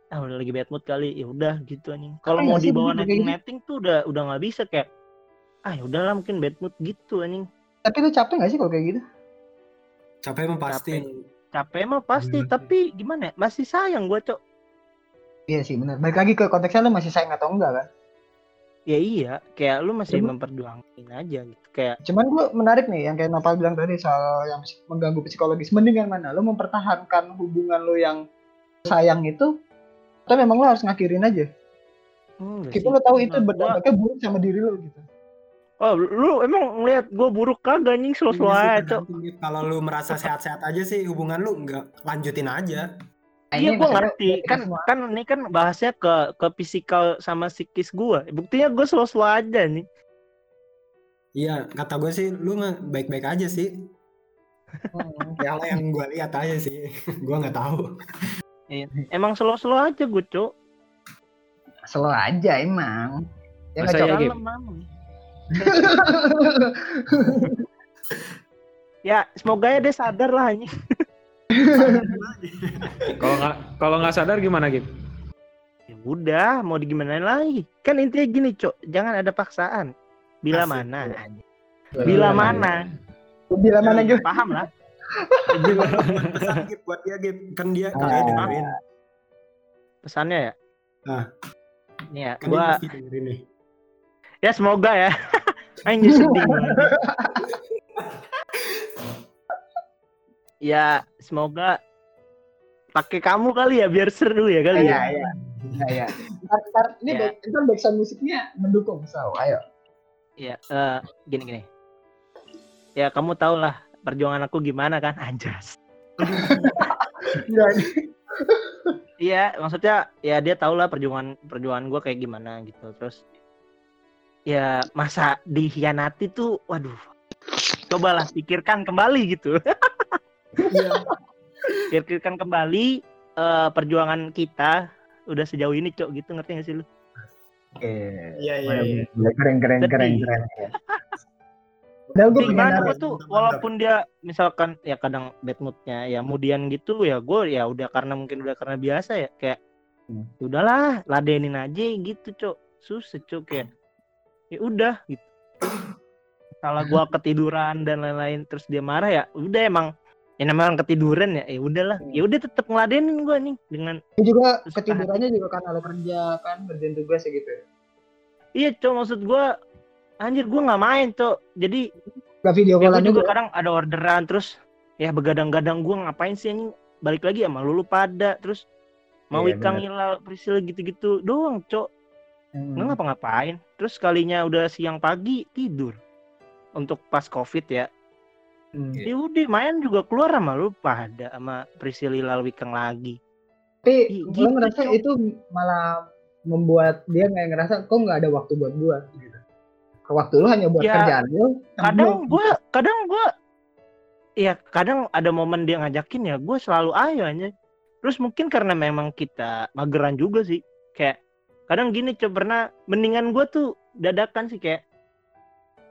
ah udah lagi bad mood kali ya udah gitu anjing kalau Capek mau dibawa netting gitu? netting tuh udah udah nggak bisa kayak ah ya udahlah mungkin bad mood gitu anjing tapi lu capek gak sih kalau kayak gitu? capek emang pasti capek mah pasti Hmm. tapi gimana ya masih sayang gue cok Iya sih benar. Balik lagi ke konteksnya lu masih sayang atau enggak kan? ya iya kayak lu masih Cuma- memperjuangin aja gitu kayak Cuman gue menarik nih yang kayak Nopal bilang tadi soal yang mengganggu psikologis. Mendingan mana? Lu mempertahankan hubungan lu yang sayang itu atau memang lu harus ngakhirin aja? hmm, Kita lu tahu itu gua- berdampaknya buruk sama diri lu gitu. oh lu emang ngeliat gue buruk kagak anjing slow Iya sih, aja cok gitu. kalau lu merasa sehat-sehat aja sih hubungan lu nggak lanjutin aja Iya ini gue ngerti. kan semua- kan ini kan bahasnya ke ke fisikal sama psikis gue buktinya gue slow slow aja nih. Iya kata gue sih lu nggak baik-baik aja sih. Ya lah yang gue lihat aja sih. Gue nggak tahu. Emang slow slow aja gue cok Slow aja emang. Ya Masa nggak, iya, Mam. ya semoga ya dia sadar lah anjing Kalau nggak kalau nggak sadar gimana gitu? ya udah mau digimanain lagi kan intinya gini cok jangan ada paksaan bila Asik, mana. Bila mana? Bila mana gitu? Paham lah. pesan Gip, buat dia Gip. Kan dia Ah. kayaknya dengerin. Pesannya ya. Ah. Nih ya, Kan gua pasti dengerin nih. ya semoga ya. Anjir sedih. Ya, semoga pakai kamu kali ya biar seru ya kali Iya, ya. iya. Iya, iya. Ntar, ntar, ini Ya. back, ntar backsound musiknya mendukung, so ayo. Iya, eh, gini gini. Ya kamu tau lah perjuangan aku gimana kan, anjas. Enggak, Iya, maksudnya ya dia tau lah perjuangan perjuangan gue kayak gimana gitu. Terus ya masa dikhianati tuh, waduh. Cobalah pikirkan kembali gitu. Iya. pikirkan kembali eh, perjuangan kita udah sejauh ini cok gitu ngerti gak sih lu? Oke. Iya, iya, iya. Keren, keren, keren, keren. Udah gue Di pengen mana narik. gua tuh walaupun dia misalkan ya kadang bad moodnya ya kemudian gitu ya gue ya udah karena mungkin udah karena biasa ya kayak Hmm. udahlah ladenin aja gitu cok susah cok kayak ya udah gitu salah gua ketiduran dan lain-lain terus dia marah ya udah emang ya namanya orang ketiduran ya ya udahlah. Ya udah tetap ngeladenin gua nih dengan Ini juga ketidurannya juga karena lo kerja kan, kerjaan tugas ya gitu. iya cok maksud gua anjir gua nggak main cok. Jadi Gak video ya gua juga juga. kadang ada orderan terus ya begadang-gadang gua ngapain sih anjing? Balik lagi sama lu lu pada terus mau Iya, ikang hilal Priscil gitu-gitu doang cok. Hmm. nggak ngapa-ngapain? Terus kalinya udah siang pagi tidur. Untuk pas covid ya Hmm. ya udah main juga keluar sama lu pada sama Priscil Hilal Wikang lagi Tapi gue gitu, ngerasa Cok. itu malah membuat dia kayak ngerasa kok nggak ada waktu buat gua gitu. Waktu lu hanya buat Ya, kerjaan lu. kadang gua kadang gua ya kadang ada momen dia ngajakin ya gue selalu ayo aja terus mungkin karena memang kita mageran juga sih kayak kadang gini coba pernah mendingan gue tuh dadakan sih kayak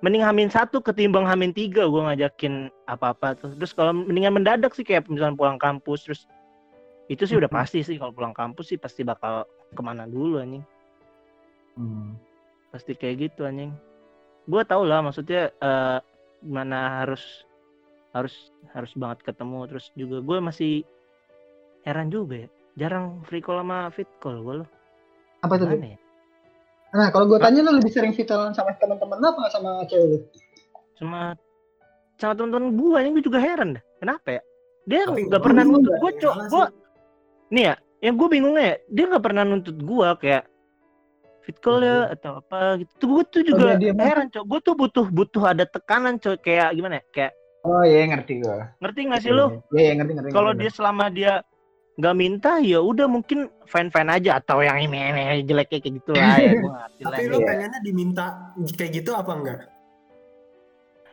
mending hamin satu ketimbang hamin tiga gue ngajakin apa-apa tuh terus kalau mendingan mendadak sih kayak misalnya pulang kampus terus itu sih udah pasti sih kalau pulang kampus sih pasti bakal ke mana dulu anjing Hmm. pasti kayak gitu anjing gue tau lah maksudnya eh gimana harus harus harus banget ketemu terus juga gue masih heran juga ya jarang free call sama fit call gue loh Apa tuh? Ya? Nah kalau gue tanya lu lebih sering vitalan sama teman-teman lu apa sama cewek lu? sama sama teman-teman gue ini gue juga heran dah. Kenapa ya? Dia nggak pernah nuntut gue yang cok. gue nih ya yang gue bingungnya ya dia nggak pernah nuntut gue kayak fit call ya atau apa gitu. Tuh gue tuh juga dia- dia heran cok. Gue tuh butuh butuh ada tekanan cok kayak gimana ya? Kayak Oh iya ngerti gue. ngerti nggak sih lo Iya iya ngerti ngerti. kalau dia selama dia nggak minta ya udah mungkin fine fine aja atau yang ini ini jelek kayak gitu lah ya gue ngerti lah Tapi ya. lu pengennya diminta kayak gitu apa enggak?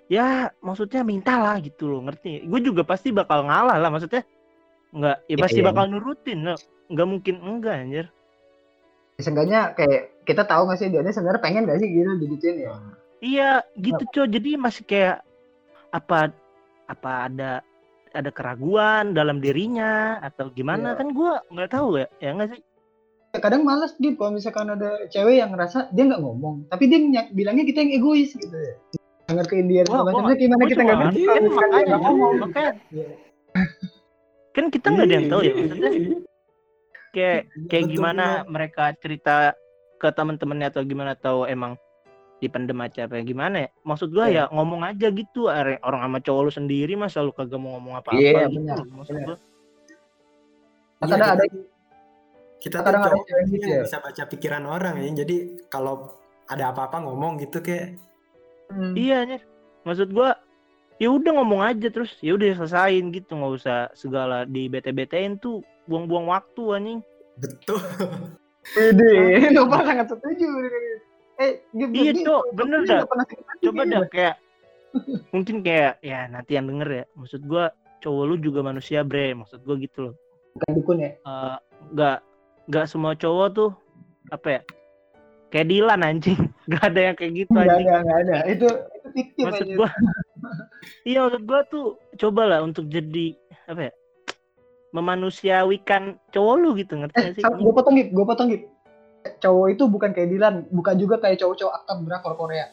ya maksudnya minta lah gitu loh ngerti gue juga pasti bakal ngalah lah maksudnya nggak ya pasti iya. bakal nurutin loh nggak mungkin enggak anjir Seenggaknya kayak kita tahu nggak sih dia sebenarnya pengen gak sih gitu digituin ya? iya gitu coy jadi masih kayak apa apa ada ada keraguan dalam dirinya atau gimana Iya. kan gue nggak tahu ya ya nggak sih Kadang males gitu kalau misalkan ada cewek yang ngerasa dia nggak ngomong, tapi dia nyak- bilangnya kita yang egois gitu ya. Nggak ngertiin dia Wah, segala gua macam. gimana kita nggak ngerti, kan makanya ngomong. makanya Iya. kan kita nggak ada yang tahu ya maksudnya kayak kayak Betul, gimana mereka cerita ke teman-temannya atau gimana atau emang dipendem aja apa gimana ya maksud gua Iya. ya ngomong aja gitu orang sama cowok lu sendiri masa lu kagak mau ngomong apa-apa Iya, gitu benar, maksud benar. gua Kadang ada kita, kita tuh kadang ada cowok gitu ya. bisa baca pikiran orang ya. Jadi kalau ada apa-apa ngomong gitu kayak Hmm. iya Nyer. maksud gua ya udah ngomong aja terus ya udah selesain gitu nggak usah segala di bete-betein tuh buang-buang waktu anjing betul. Pede, Nopal sangat setuju. Eh, Iya, berarti Cok, bener dah. coba dah kayak mungkin kayak ya nanti yang denger ya maksud gua cowok lu juga manusia bre maksud gua gitu loh Bukan dukun ya. Eh, nggak nggak semua cowok tuh apa ya kayak Dilan anjing nggak ada yang kayak gitu anjing enggak, enggak ada. Itu itu fiktif maksud aja. gua iya maksud gua tuh coba lah untuk jadi apa ya memanusiawikan cowok lu gitu ngerti Eh, gak sih gue potong Gib, gue potong Gib. Cowok itu bukan kayak Dilan, bukan juga kayak cowok-cowok aktor drakor Korea.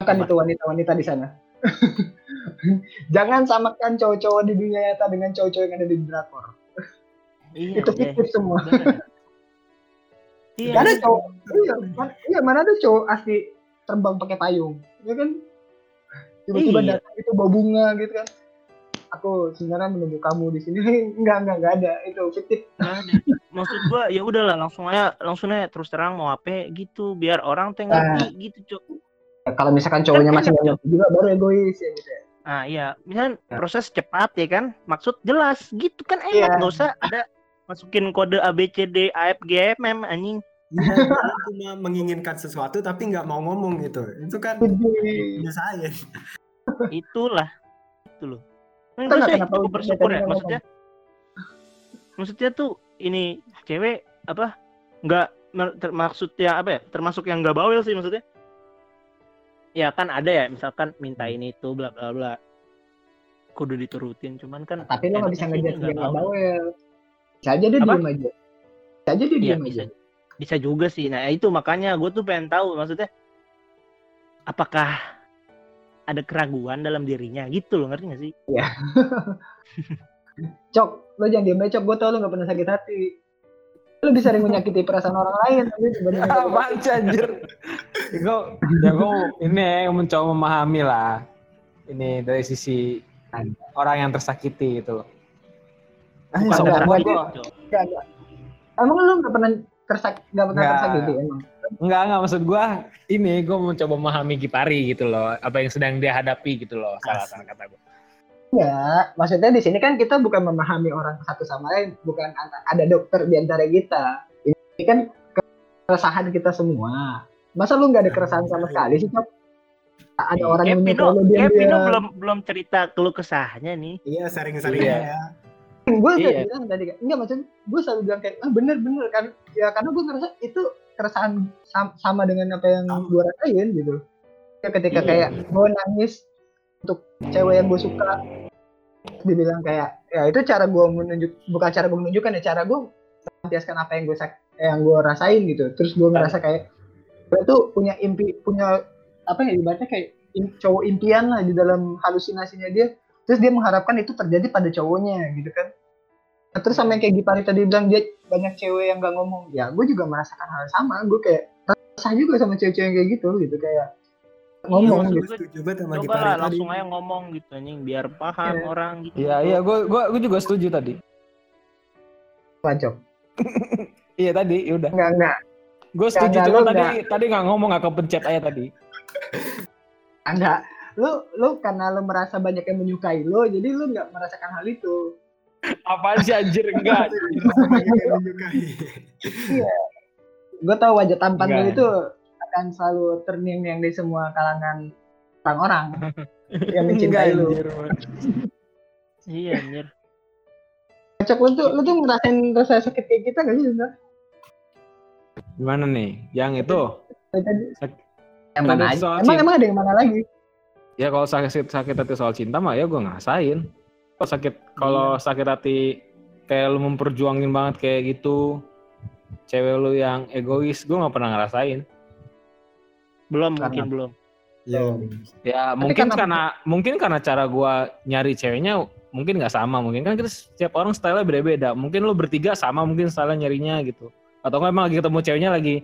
Kan itu wanita-wanita di sana. Jangan samakan cowok-cowok di dunia nyata dengan cowok-cowok yang ada di drakor. Iya, itu fiktif semua. Iya. Gak ada deh. cowok. Iya, man- iya, mana ada cowok asli terbang pakai payung. Ya kan? Tiba-tiba Iya. datang itu bawa bunga gitu kan. Aku sebenarnya menunggu kamu di sini. enggak, enggak, enggak ada. Itu fiktif. Nggak. Maksud gua ya udahlah langsung aja langsung aja terus terang mau apa gitu biar orang teh ngerti gitu, Cok. Ya, kalau misalkan cowoknya Kan masih nggak ngerti juga baru egois ya gitu ya. Nah, iya, misalnya Ya. proses cepat ya kan, maksud jelas gitu kan enak, Iya. nggak usah ada masukin kode A B C D A F G F M anjing. Iya, cuma menginginkan sesuatu tapi nggak mau ngomong gitu. Itu kan biasa aja. Itulah. Itu loh. Kan Kenapa- gue sih kenapa cukup bersyukur ya, ngomong? maksudnya. Maksudnya tuh ini cewek apa? Nggak termaksudnya apa ya? Termasuk yang nggak bawel sih maksudnya. Ya kan ada ya, misalkan minta ini itu bla bla bla. Kudu diturutin, cuman kan tapi lo nggak bisa ngejar dia nggak bawel. Bisa aja dia diem aja. Bisa aja dia Iya diem bisa aja. bisa juga sih. Nah itu makanya gue tuh pengen tahu maksudnya apakah ada keraguan dalam dirinya gitu loh ngerti gak sih? Cok, lo jangan diem aja, Cok. Gue tau lo gak pernah sakit hati. Lo bisa sering menyakiti perasaan orang lain. Apaan sih anjir? Gue, ya gue ini ya, mencoba memahami lah. Ini dari sisi orang yang tersakiti gitu loh. Bukan, Bukan. Emang lo gak pernah tersak, gak pernah tersakiti emang? Enggak, enggak maksud gua ini gue mencoba memahami Gipari gitu loh, apa yang sedang dia hadapi gitu loh, salah salah kata gue. Enggak, maksudnya di sini kan kita bukan memahami orang satu sama lain, bukan ada dokter di antara kita. Ini kan keresahan kita semua. Masa lu nggak ada keresahan sama sekali sih, Cok? Ada orang yang Kayak menyukai Pino, kayak Pino belum belum cerita keluh kesahnya nih. Iya, sering-sering Iya. ya. Gue udah Iya. bilang tadi kan enggak maksudnya gue selalu bilang kayak ah bener bener kan ya karena gue ngerasa itu keresahan sam- sama dengan apa yang Sama. gue rasain gitu ya ketika Iya. kayak gue nangis untuk cewek yang gue suka dibilang kayak ya itu cara gue menunjuk bukan cara gue menunjukkan ya cara gue melampiaskan apa yang gue yang gue rasain gitu terus gue ngerasa kayak gue tuh punya impi punya apa ya ibaratnya kayak im- cowok impian lah di dalam halusinasinya dia terus dia mengharapkan itu terjadi pada cowoknya gitu kan Nah, terus sama yang kayak Gipari tadi bilang dia banyak cewek yang gak ngomong ya gue juga merasakan hal yang sama gue kayak resah juga sama cewek-cewek yang kayak gitu gitu kayak ngomong maksud gitu Gue setuju banget sama Coba Gipari lah tadi. langsung aja ngomong gitu anjing biar paham Iya. orang gitu. Iya iya, gue gua gua juga setuju tadi. Pancok Iya tadi, ya udah. enggak enggak Gue setuju Enggak, cuma tadi tadi nggak ngomong nggak kepencet aja tadi. enggak lu lu karena lu merasa banyak yang menyukai lu jadi lu nggak merasakan hal itu Apaan sih anjir enggak? Banyak yang menyukai. gue tahu wajah tampan lu itu akan selalu terngiang-ngiang di semua kalangan orang-orang yang mencintai lu anjir. Iya anjir. Cok lu tuh lu tuh ngerasain rasa sakit kayak kita gak sih sebenarnya Gimana nih? Yang itu? Yang mana aja emang emang ada yang mana lagi Ya kalau sakit sakit hati soal cinta mah ya gue ngerasain. Kalau sakit kalau sakit hati kayak lu memperjuangin banget kayak gitu, cewek lu yang egois, gue nggak pernah ngerasain. Belum Karena- mungkin belum. Iya. Ya Tapi mungkin kan- karena mungkin karena cara gua nyari ceweknya mungkin nggak sama, mungkin kan kita setiap orang style beda-beda. Mungkin lu bertiga sama mungkin style nyarinya gitu. Atau nggak emang lagi ketemu ceweknya lagi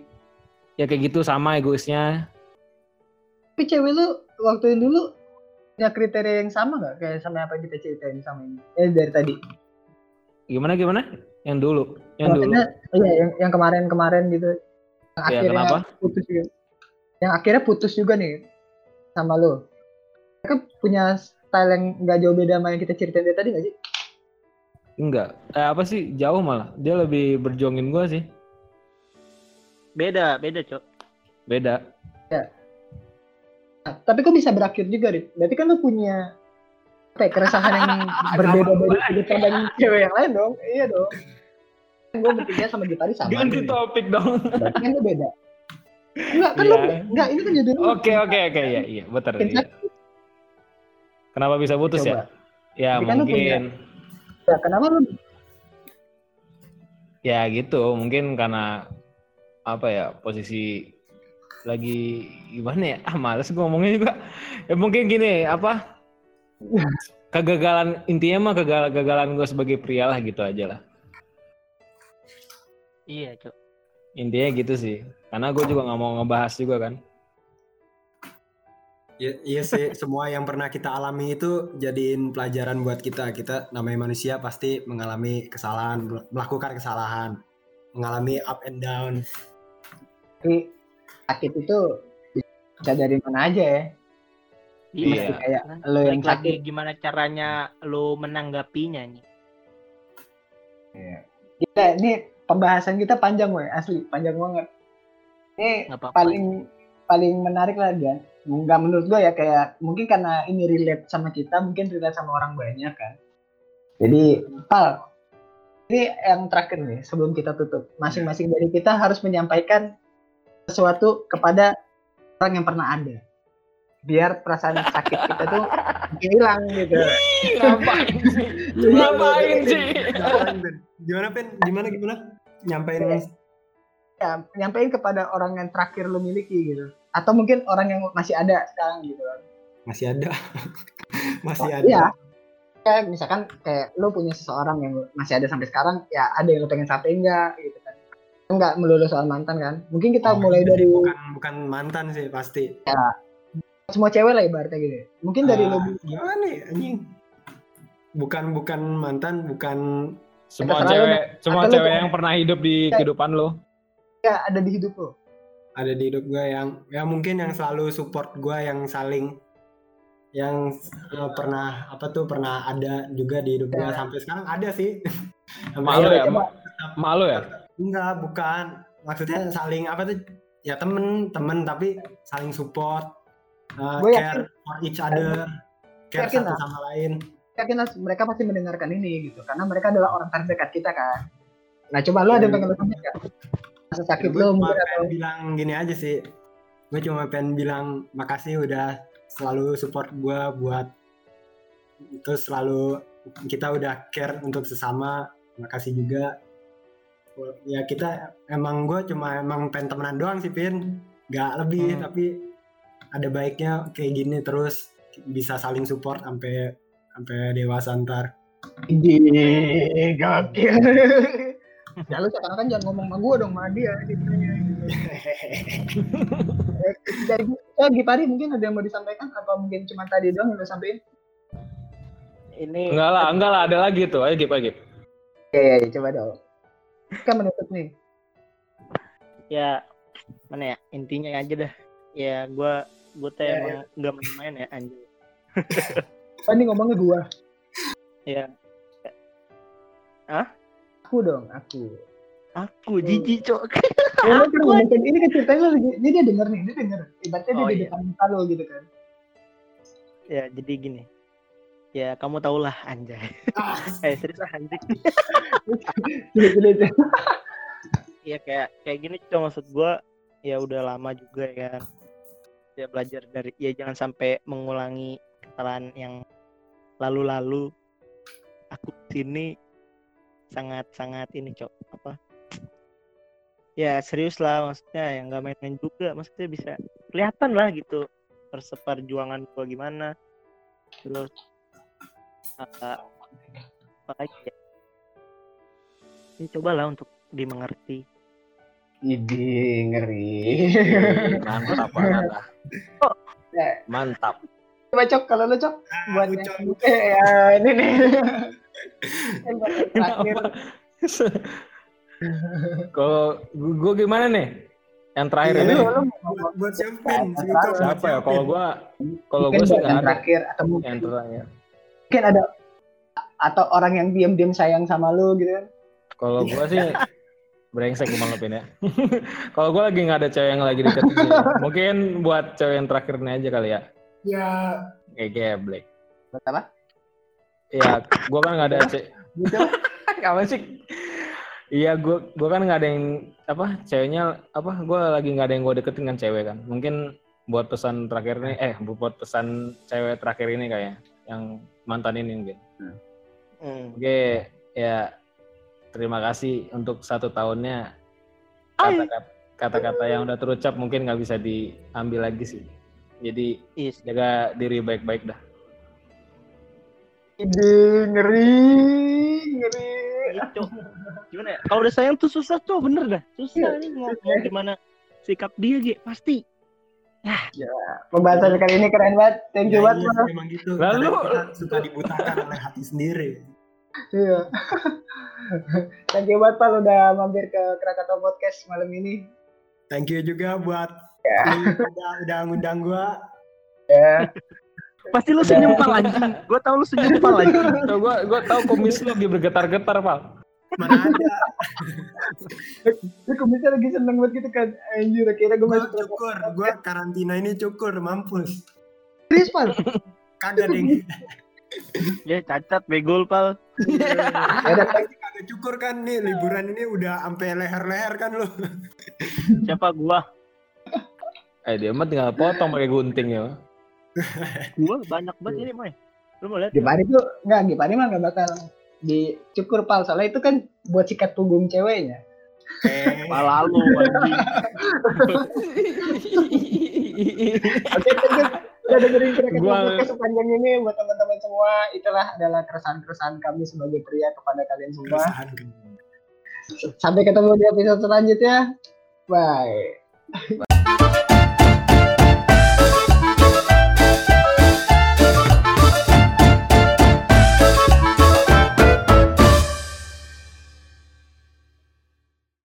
ya kayak gitu sama egoisnya. tapi cewek lu waktu itu dulu punya kriteria yang sama gak kayak sama apa yang kita ceritain sama ini eh dari tadi Gimana gimana? Yang dulu, yang dulu. Maksudnya, iya yang yang kemarin-kemarin gitu yang Iya, akhirnya kenapa? putus juga yang akhirnya putus juga nih sama lo mereka punya style yang nggak jauh beda sama yang kita ceritain dari tadi gak sih Enggak. Eh apa sih? Jauh malah. Dia lebih berjuangin gua sih. Beda, beda, Cok. Beda. Nah, tapi kok bisa berakhir juga, Rit? Berarti kan lu punya apa ya, keresahan yang berbeda dari sudut pandang cewek yang lain dong. Iya dong. Gue bertiga sama Gitari sama. Ganti nih. topik dong. Berarti kan lu beda. Enggak, kan Iya. lu enggak, ini kan jadi. Oke oke oke ya iya betul. Iya. Kenapa bisa putus Coba. ya? Ya Tapi kan mungkin Ya, kenapa lu ya gitu mungkin karena apa ya posisi lagi gimana ya? Ah males gue ngomongnya juga. Ya mungkin gini apa? Kegagalan intinya mah kegagalan, kegagalan gue sebagai pria lah gitu aja lah. Iya, Cok. Intinya gitu sih. Karena gue juga nggak mau ngebahas juga kan. Iya, iya sih, semua yang pernah kita alami itu jadiin pelajaran buat kita. Kita namanya manusia pasti mengalami kesalahan, melakukan kesalahan, mengalami up and down. Tapi sakit itu bisa dari mana aja ya. Iya. Masih kayak Kan lo yang balik lagi sakit. gimana caranya lo menanggapinya nih. Kita ini pembahasan kita panjang weh, asli panjang banget. Ini Nggak apa-apa. paling paling menarik lah dia. Nggak menurut gue ya kayak mungkin karena ini relate sama kita, mungkin relate sama orang banyak kan. Jadi, Pal, ini yang terakhir nih sebelum kita tutup. Masing-masing dari kita harus menyampaikan sesuatu kepada orang yang pernah ada. Biar perasaan sakit kita tuh hilang gitu. Ngapain sih? Ngapain sih? Gimana, Pen? Gimana, Pen? Gimana, gimana? Nyampein Ya, nyampein kepada orang yang terakhir lo miliki gitu. Atau mungkin orang yang masih ada sekarang gitu. masih ada. masih ada. Iya. Kayak misalkan kayak lo punya seseorang yang masih ada sampai sekarang, ya ada yang lo pengen sampein enggak gitu. Enggak melulu soal mantan kan. Mungkin kita Oh, mulai dari bukan bukan mantan sih pasti. semua cewek lah ibaratnya gitu. Mungkin dari Ah, lo gimana ya anjing? Bukan bukan mantan, bukan Semua cewek, semua cewek pengen- yang pernah hidup di kehidupan lo. ya ada di hidup lo. ada di hidup gue yang ya mungkin yang selalu support gue yang saling yang eh, pernah apa tuh pernah ada juga di hidup gue Ya. sampai sekarang ada sih. Sampai Malu ya. Malu ya? Enggak, bukan. Maksudnya saling apa tuh? Ya temen, temen tapi saling support, uh, Gue care for each other, care Yakin satu lah. sama lain. Yakin lah mereka pasti mendengarkan ini gitu. Karena mereka adalah orang terdekat kita kan. Nah coba lo ada yang pengen lo sampaikan nggak? Rasa sakit gue lo cuma mungkin atau pengen bilang gini aja sih. Gue cuma pengen bilang makasih udah selalu support gue buat terus selalu kita udah care untuk sesama. Makasih juga. Ya kita emang gue cuma emang pengen temenan doang sih Pin. Gak lebih Hmm. tapi ada baiknya kayak gini terus bisa saling support sampai sampai dewasa ntar. Ide, gokil. ya lu sekarang kan jangan ngomong sama gue dong sama dia gitu. Dari ya, Gipari mungkin ada yang mau disampaikan atau mungkin cuma tadi doang yang lo sampein? Ini Enggak lah, enggak lah, ada lagi tuh. Ayo Gip, ayo Gip. Oke, ya, coba dong. Kan menutup nih. ya mana ya intinya aja dah. Ya gua gua teh Ya, emang nggak main-main ya anjir. Oh, ini ngomongnya gua. Ya Aku dong, aku. aku jijik cok. Ya, lu kan ngomongin ini kan ceritanya lagi, ini dia denger nih, dia denger. Ibaratnya dia Oh, di iya. depan muka lo gitu kan. ya jadi gini. Ya kamu tau lah anjay. eh serius lah. Sulit-sulit. Iya kayak kayak gini cok maksud gua ya udah lama juga ya kan. Ya belajar dari ya jangan sampai mengulangi kesalahan yang lalu-lalu. Aku sini sangat-sangat ini cok apa ya serius lah maksudnya yang nggak main-main juga maksudnya bisa kelihatan lah gitu perseperjuangan gua gimana terus uh, apa lagi ya ya cobalah untuk dimengerti Idi, ngeri. Mantap banget lah. Ya, Mantap. Coba cok, kalau lo cok, buat Aku, yang Cok. eh, ya, ini nih. Yang buat yang terakhir, Kalau gue gimana nih? Yang terakhir Iya, ini buat, buat siapa? Siapa? Buat ya? Kalau gue, kalau gue sih buat yang terakhir atau mungkin, Yang terakhir. Mungkin ada atau orang yang diam-diam sayang sama lu gitu kan. Kalau gue sih brengsek gue malupin ya. Kalau gue lagi nggak ada cewek yang lagi deketin sih. Mungkin buat cewek yang terakhir ini aja kali ya. Ya, Kayak geblek. Buat apa? Iya, gue kan nggak ada cewek. Gitu. Apa sih? Iya, gue gue kan nggak ada yang apa ceweknya apa gue lagi nggak ada yang gue deketin kan cewek kan. Mungkin buat pesan terakhir ini, eh buat pesan cewek terakhir ini kayak yang mantan ini mungkin. Hmm. Oke, ya terima kasih untuk satu tahunnya kata-kata kata-kata yang udah terucap mungkin nggak bisa diambil lagi sih. Jadi Is. jaga diri baik-baik dah. Ide ngeri, ngeri. Itu. Gimana ya? Kalau udah sayang tuh susah tuh, bener dah. Susah nih mau, mau gimana sikap dia gitu pasti. Pembahasan kali ini keren banget. Thank you Ya, banget. iya Mas. sih, emang gitu. Lalu- suka dibutakan oleh hati sendiri. Iya. Thank you banget Pak udah mampir ke Krakatau Podcast malam ini. Thank you juga buat Ya. udah udah ngundang gua. Ya. Pasti lu senyum pal anjing. Gua tau lu senyum pal anjing. Gua gua tahu kumis lu lagi bergetar-getar, Pak. Mana ada? Ini kumisnya lagi seneng banget gitu kan. Anjir, kira gue Gua masuk cukur, gua karantina ini cukur, mampus. Serius, Pak? Kagak ding. Ya cacat begol pal. Ya udah, Kagak cukur kan nih liburan ini udah sampai leher-leher kan lu. Siapa gua? Eh dia mah tinggal potong pakai gunting ya. Gua banyak banget ini, Moy. Lu mau lihat? Gipari tuh enggak, Gipari mah enggak bakal dicukur pal soalnya itu kan buat sikat punggung ceweknya. Eh, lu. Oke. Udah dengerin Krakatau Gua- sepanjang ini buat teman-teman semua. Itulah adalah keresahan-keresahan kami sebagai pria kepada kalian semua. Sampai ketemu di episode selanjutnya. Bye.